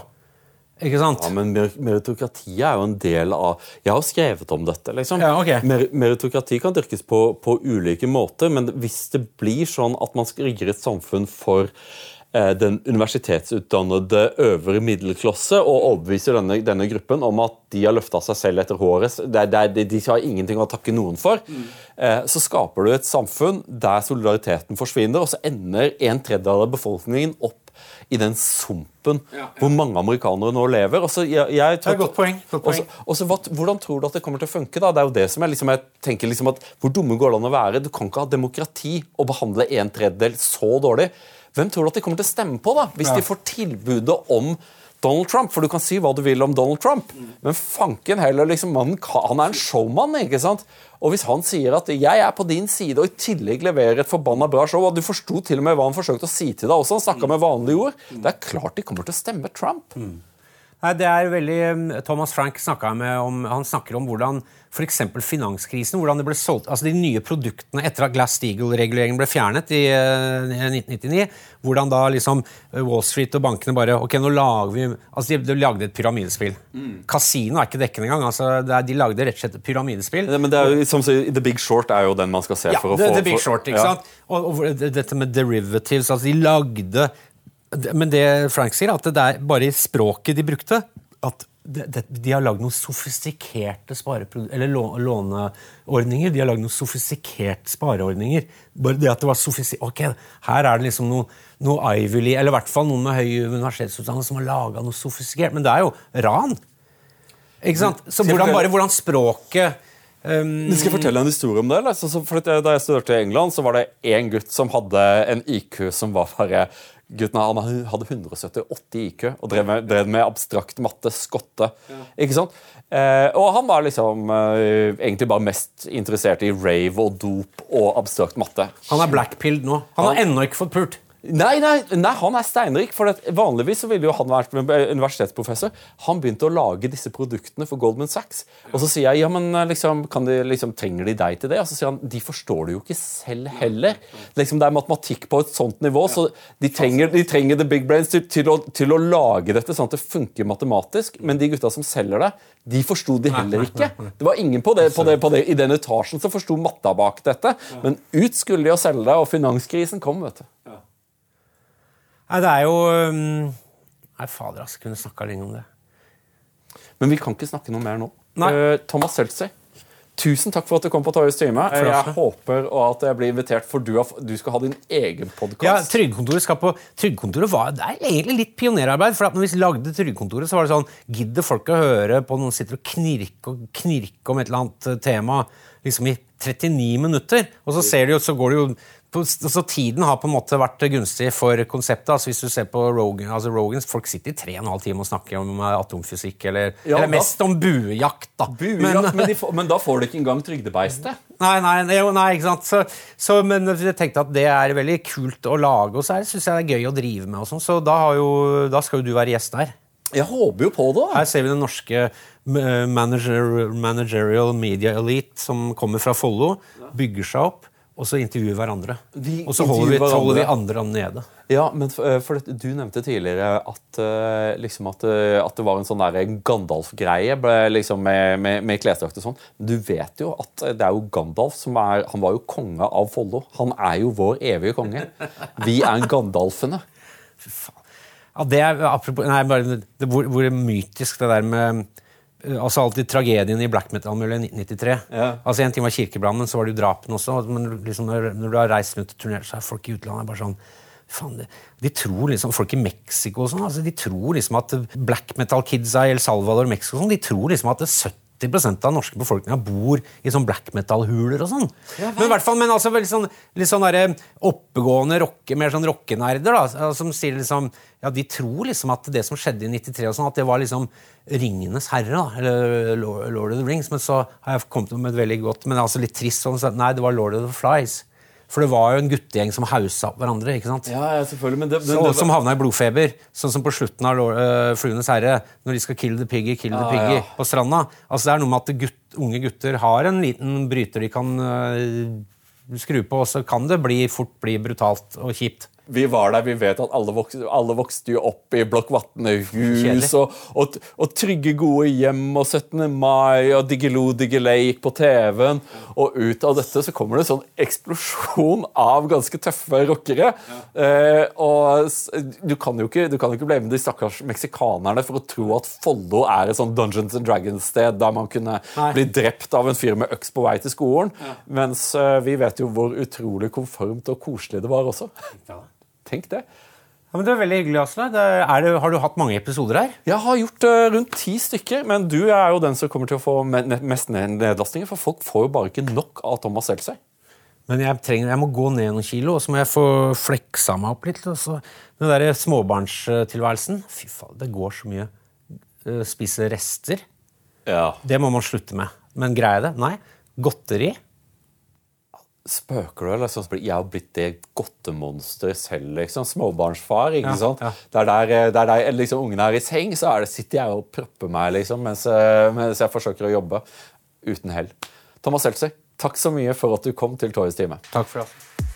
Ikke sant? Ja, Men meritokrati er jo en del av Jeg har skrevet om dette. liksom. Ja, okay. Mer meritokrati kan dyrkes på, på ulike måter, men hvis det blir sånn at man rigger et samfunn for Eh, den universitetsutdannede øvre middelklasse og overbeviser denne, denne, gruppen om at de har løfta seg selv etter håret. Det, det, de har ingenting å takke noen for. Mm. Så skaper du et samfunn der solidariteten forsvinner, og så ender en tredjedel av befolkningen opp i den sumpen ja, ja. hvor mange amerikanere nå lever. Også, jeg, jeg det er et godt poeng. Godt poeng. Også, også, hva, hvordan tror du at det kommer til å funke? da? Det er jo det som jeg, liksom, jeg tenker liksom at Hvor dumme går det an å være? Du kan ikke ha demokrati og behandle en tredjedel så dårlig. Hvem tror du at de kommer til å stemme på da, hvis ja. de får tilbudet om Donald Trump? For du kan si hva du vil om Donald Trump, men fanken heller, liksom, han, han, er en showman. ikke sant? Og hvis han sier at 'jeg er på din side', og i tillegg leverer et forbanna bra show og Du forsto til og med hva han forsøkte å si til deg også. Han snakka med vanlige ord. Det er klart de kommer til å stemme Trump. Mm. Nei, det er veldig, Thomas Frank med om, han snakker om hvordan f.eks. finanskrisen, hvordan det ble solgt, altså de nye produktene etter at Glass-Steagall-reguleringen ble fjernet i uh, eh, 1999. Hvordan da liksom eh, Wall Street og bankene bare ok, nå lager vi, altså De, de lagde et pyramidespill. Mm. Kasino er ikke dekkende engang. altså er, De lagde rett og slett et pyramidespill. Ja, men det er jo, som sier, The Big Short er jo den man skal se ja, for å the, få The Big Short, ikke ja. sant? Og, og, dette med derivatives. altså De lagde Men det Frank sier, at det er bare i språket de brukte at de, de, de har lagd noen sofistikerte eller låneordninger. De har lagd noen sofistikerte spareordninger. Bare det at det var sofistikert Ok, her er det liksom noe, noe Ivy League, eller i hvert fall noen med høy universitetsutdannelse som har laga noe sofistikert. Men det er jo ran. Ikke sant? Så hvordan, bare hvordan språket Um, skal jeg fortelle en historie om det? Eller? da jeg studerte i England, så var det én gutt som hadde en IQ som var bare Gutten han hadde 178 IQ og drev med, drev med abstrakt matte. Skotte. Ja. Ikke sant? Eh, og han var liksom eh, egentlig bare mest interessert i rave og dop og abstrakt matte. Han er blackpilled nå. Han har ennå ikke fått pult. Nei, nei, nei, han er steinrik. for Vanligvis så ville jo han vært universitetsprofessor. Han begynte å lage disse produktene for Goldman Sachs. Og så sier jeg ja, men eh, liksom, de, liksom, trenger de deg til det? Og så sier han de forstår det jo ikke selv heller. Liksom, det er matematikk på et sånt nivå, så de trenger, de trenger the big brains til, til, å, til, å, lage dette sånn at det funker matematisk. Men de gutta som selger det, de forsto de heller ikke. Det var ingen på det, på det, på det i den etasjen som forsto matta bak dette. Men ut skulle de å selge det, og finanskrisen kom. vet du. Nei, det er jo Nei, fader, altså. Kunne snakka lenge om det. Men vi kan ikke snakke noe mer nå. Uh, Thomas Seltzer, tusen takk for at du kom på Torjus time. Jeg håper at jeg blir invitert, for du, har, du skal ha din egen podkast. Ja, Trygdekontoret skal på Trygdekontoret var Det er egentlig litt pionerarbeid. for når vi lagde Trygdekontoret, så var det sånn Gidder folk å høre på noen sitter og knirker og knirker om et eller annet tema liksom i 39 minutter? Og så ser du jo, så går det jo så Tiden har på en måte vært gunstig for konseptet. altså Hvis du ser på Rogan, altså Rogans, Folk sitter i tre og en halv time og snakker om eh, atomfysikk, eller, ja, eller mest da, om buejakt. da. Buejakt, men, men, får, men, da får du ikke engang trygdebeistet. Nei, nei, nei, ikke sant. Så, så, men jeg tenkte at det er veldig kult å lage, og så syns jeg det er gøy å drive med. og sånn, Så da, jo, da, skal jo du være gjest der. Jeg håper jo på det. Her ser vi den norske manager, managerial media elite som kommer fra Follo, bygger seg opp og så intervjuer hverandre. Vi og så holder vi, holder vi, andre nede. Ja, men for, for det, Du nevnte tidligere at, eh, liksom at, eh, at det var en sånn Gandalf-greie liksom med, med, med klesdrakt og sånn. Du vet jo at det er jo Gandalf som er Han var jo konge av Follo. Han er jo vår evige konge. Vi er Gandalfene. Fy faen. Ja, det er apropos Nei, bare det, hvor, hvor mytisk det der med Eh, Eh, altså alltid tragedien i black metal-miljøet i 1993. Ja. Altså En ting var kirkebrannen, så var det jo drapene også. Men liksom når, når, du har reist rundt og turnert, så er folk i utlandet bare sånn faen, de, de, tror liksom, Folk i Mexico og sånn, altså, de tror liksom at black metal-kidsa i El Salvador og Mexico sånn, de tror liksom at 70 80 av norske befolkninga bor i sånn black metal-huler og sånn. Men i hvert fall, men altså veldig sånn, litt sånn der, oppegående rocke, mer sånn rockenerder da, altså, som sier liksom ja, De tror liksom at det som skjedde i 93, og sånn, at det var liksom Ringenes herre, da, eller Lord of the Rings. Men så har jeg kommet med et veldig godt, men altså litt trist sånn, så, Nei, det var Lord of the Flies. For det var jo en guttegjeng som hausa hverandre. ikke sant? Ja, ja, selvfølgelig, men det, men Så, det, som havna i blodfeber. Sånn som på slutten av uh, 'Fluenes herre', når de skal kill the piggy, kill the Ja, piggy ja. på stranda. Altså Det er noe med at gutt, unge gutter har en liten bryter de kan uh, skru på, og så kan det bli, fort bli brutalt og kjipt. Vi var der, vi vet at alle vokste, alle vokste jo opp i Blokk Vatne-hus, og, og, og trygge, gode hjem, og 17. mai, og Diggiloo Diggiley gikk på TV-en. Og ut av dette så kommer det en sånn eksplosjon av ganske tøffe rockere. Eh, og du kan jo ikke, du kan jo ikke blame de stakkars meksikanerne for å tro at Follo er et sånn Dungeons and Dragons-sted der man kunne Nei. bli drept av en fyr med øks på vei til skolen. Mens eh, vi vet jo hvor utrolig konformt og koselig det var også. Tenk det. Ja, men Det er veldig hyggelig, Asle. Det har du hatt mange episoder her? Jeg har gjort uh, rundt ti stykker, men du er jo den som kommer til å få mest ned- nedlastninger, for folk får jo bare ikke nok av Thomas Seltzer. Men jeg, trenger, jeg må gå ned noen kilo, og så må jeg få fleksa meg opp litt. Så, den der småbarnstilværelsen Fy faen, det går så mye. Eh, Spise rester. Ja. Det må man slutte med. Men greier det? Nei. Godteri? Spøker du, eller? Sånn, jeg har blitt det godtemonsteret selv, liksom. Småbarnsfar, ikke Ja, sant? ja. Der, der, der, eh, det er der liksom, ungene er i seng, så er det, sitter jeg og propper meg, liksom, mens, eh, mens jeg forsøker å jobbe. Uten hell. Thomas Seltzer, takk så mye for at du kom til Torjus time. Takk for det.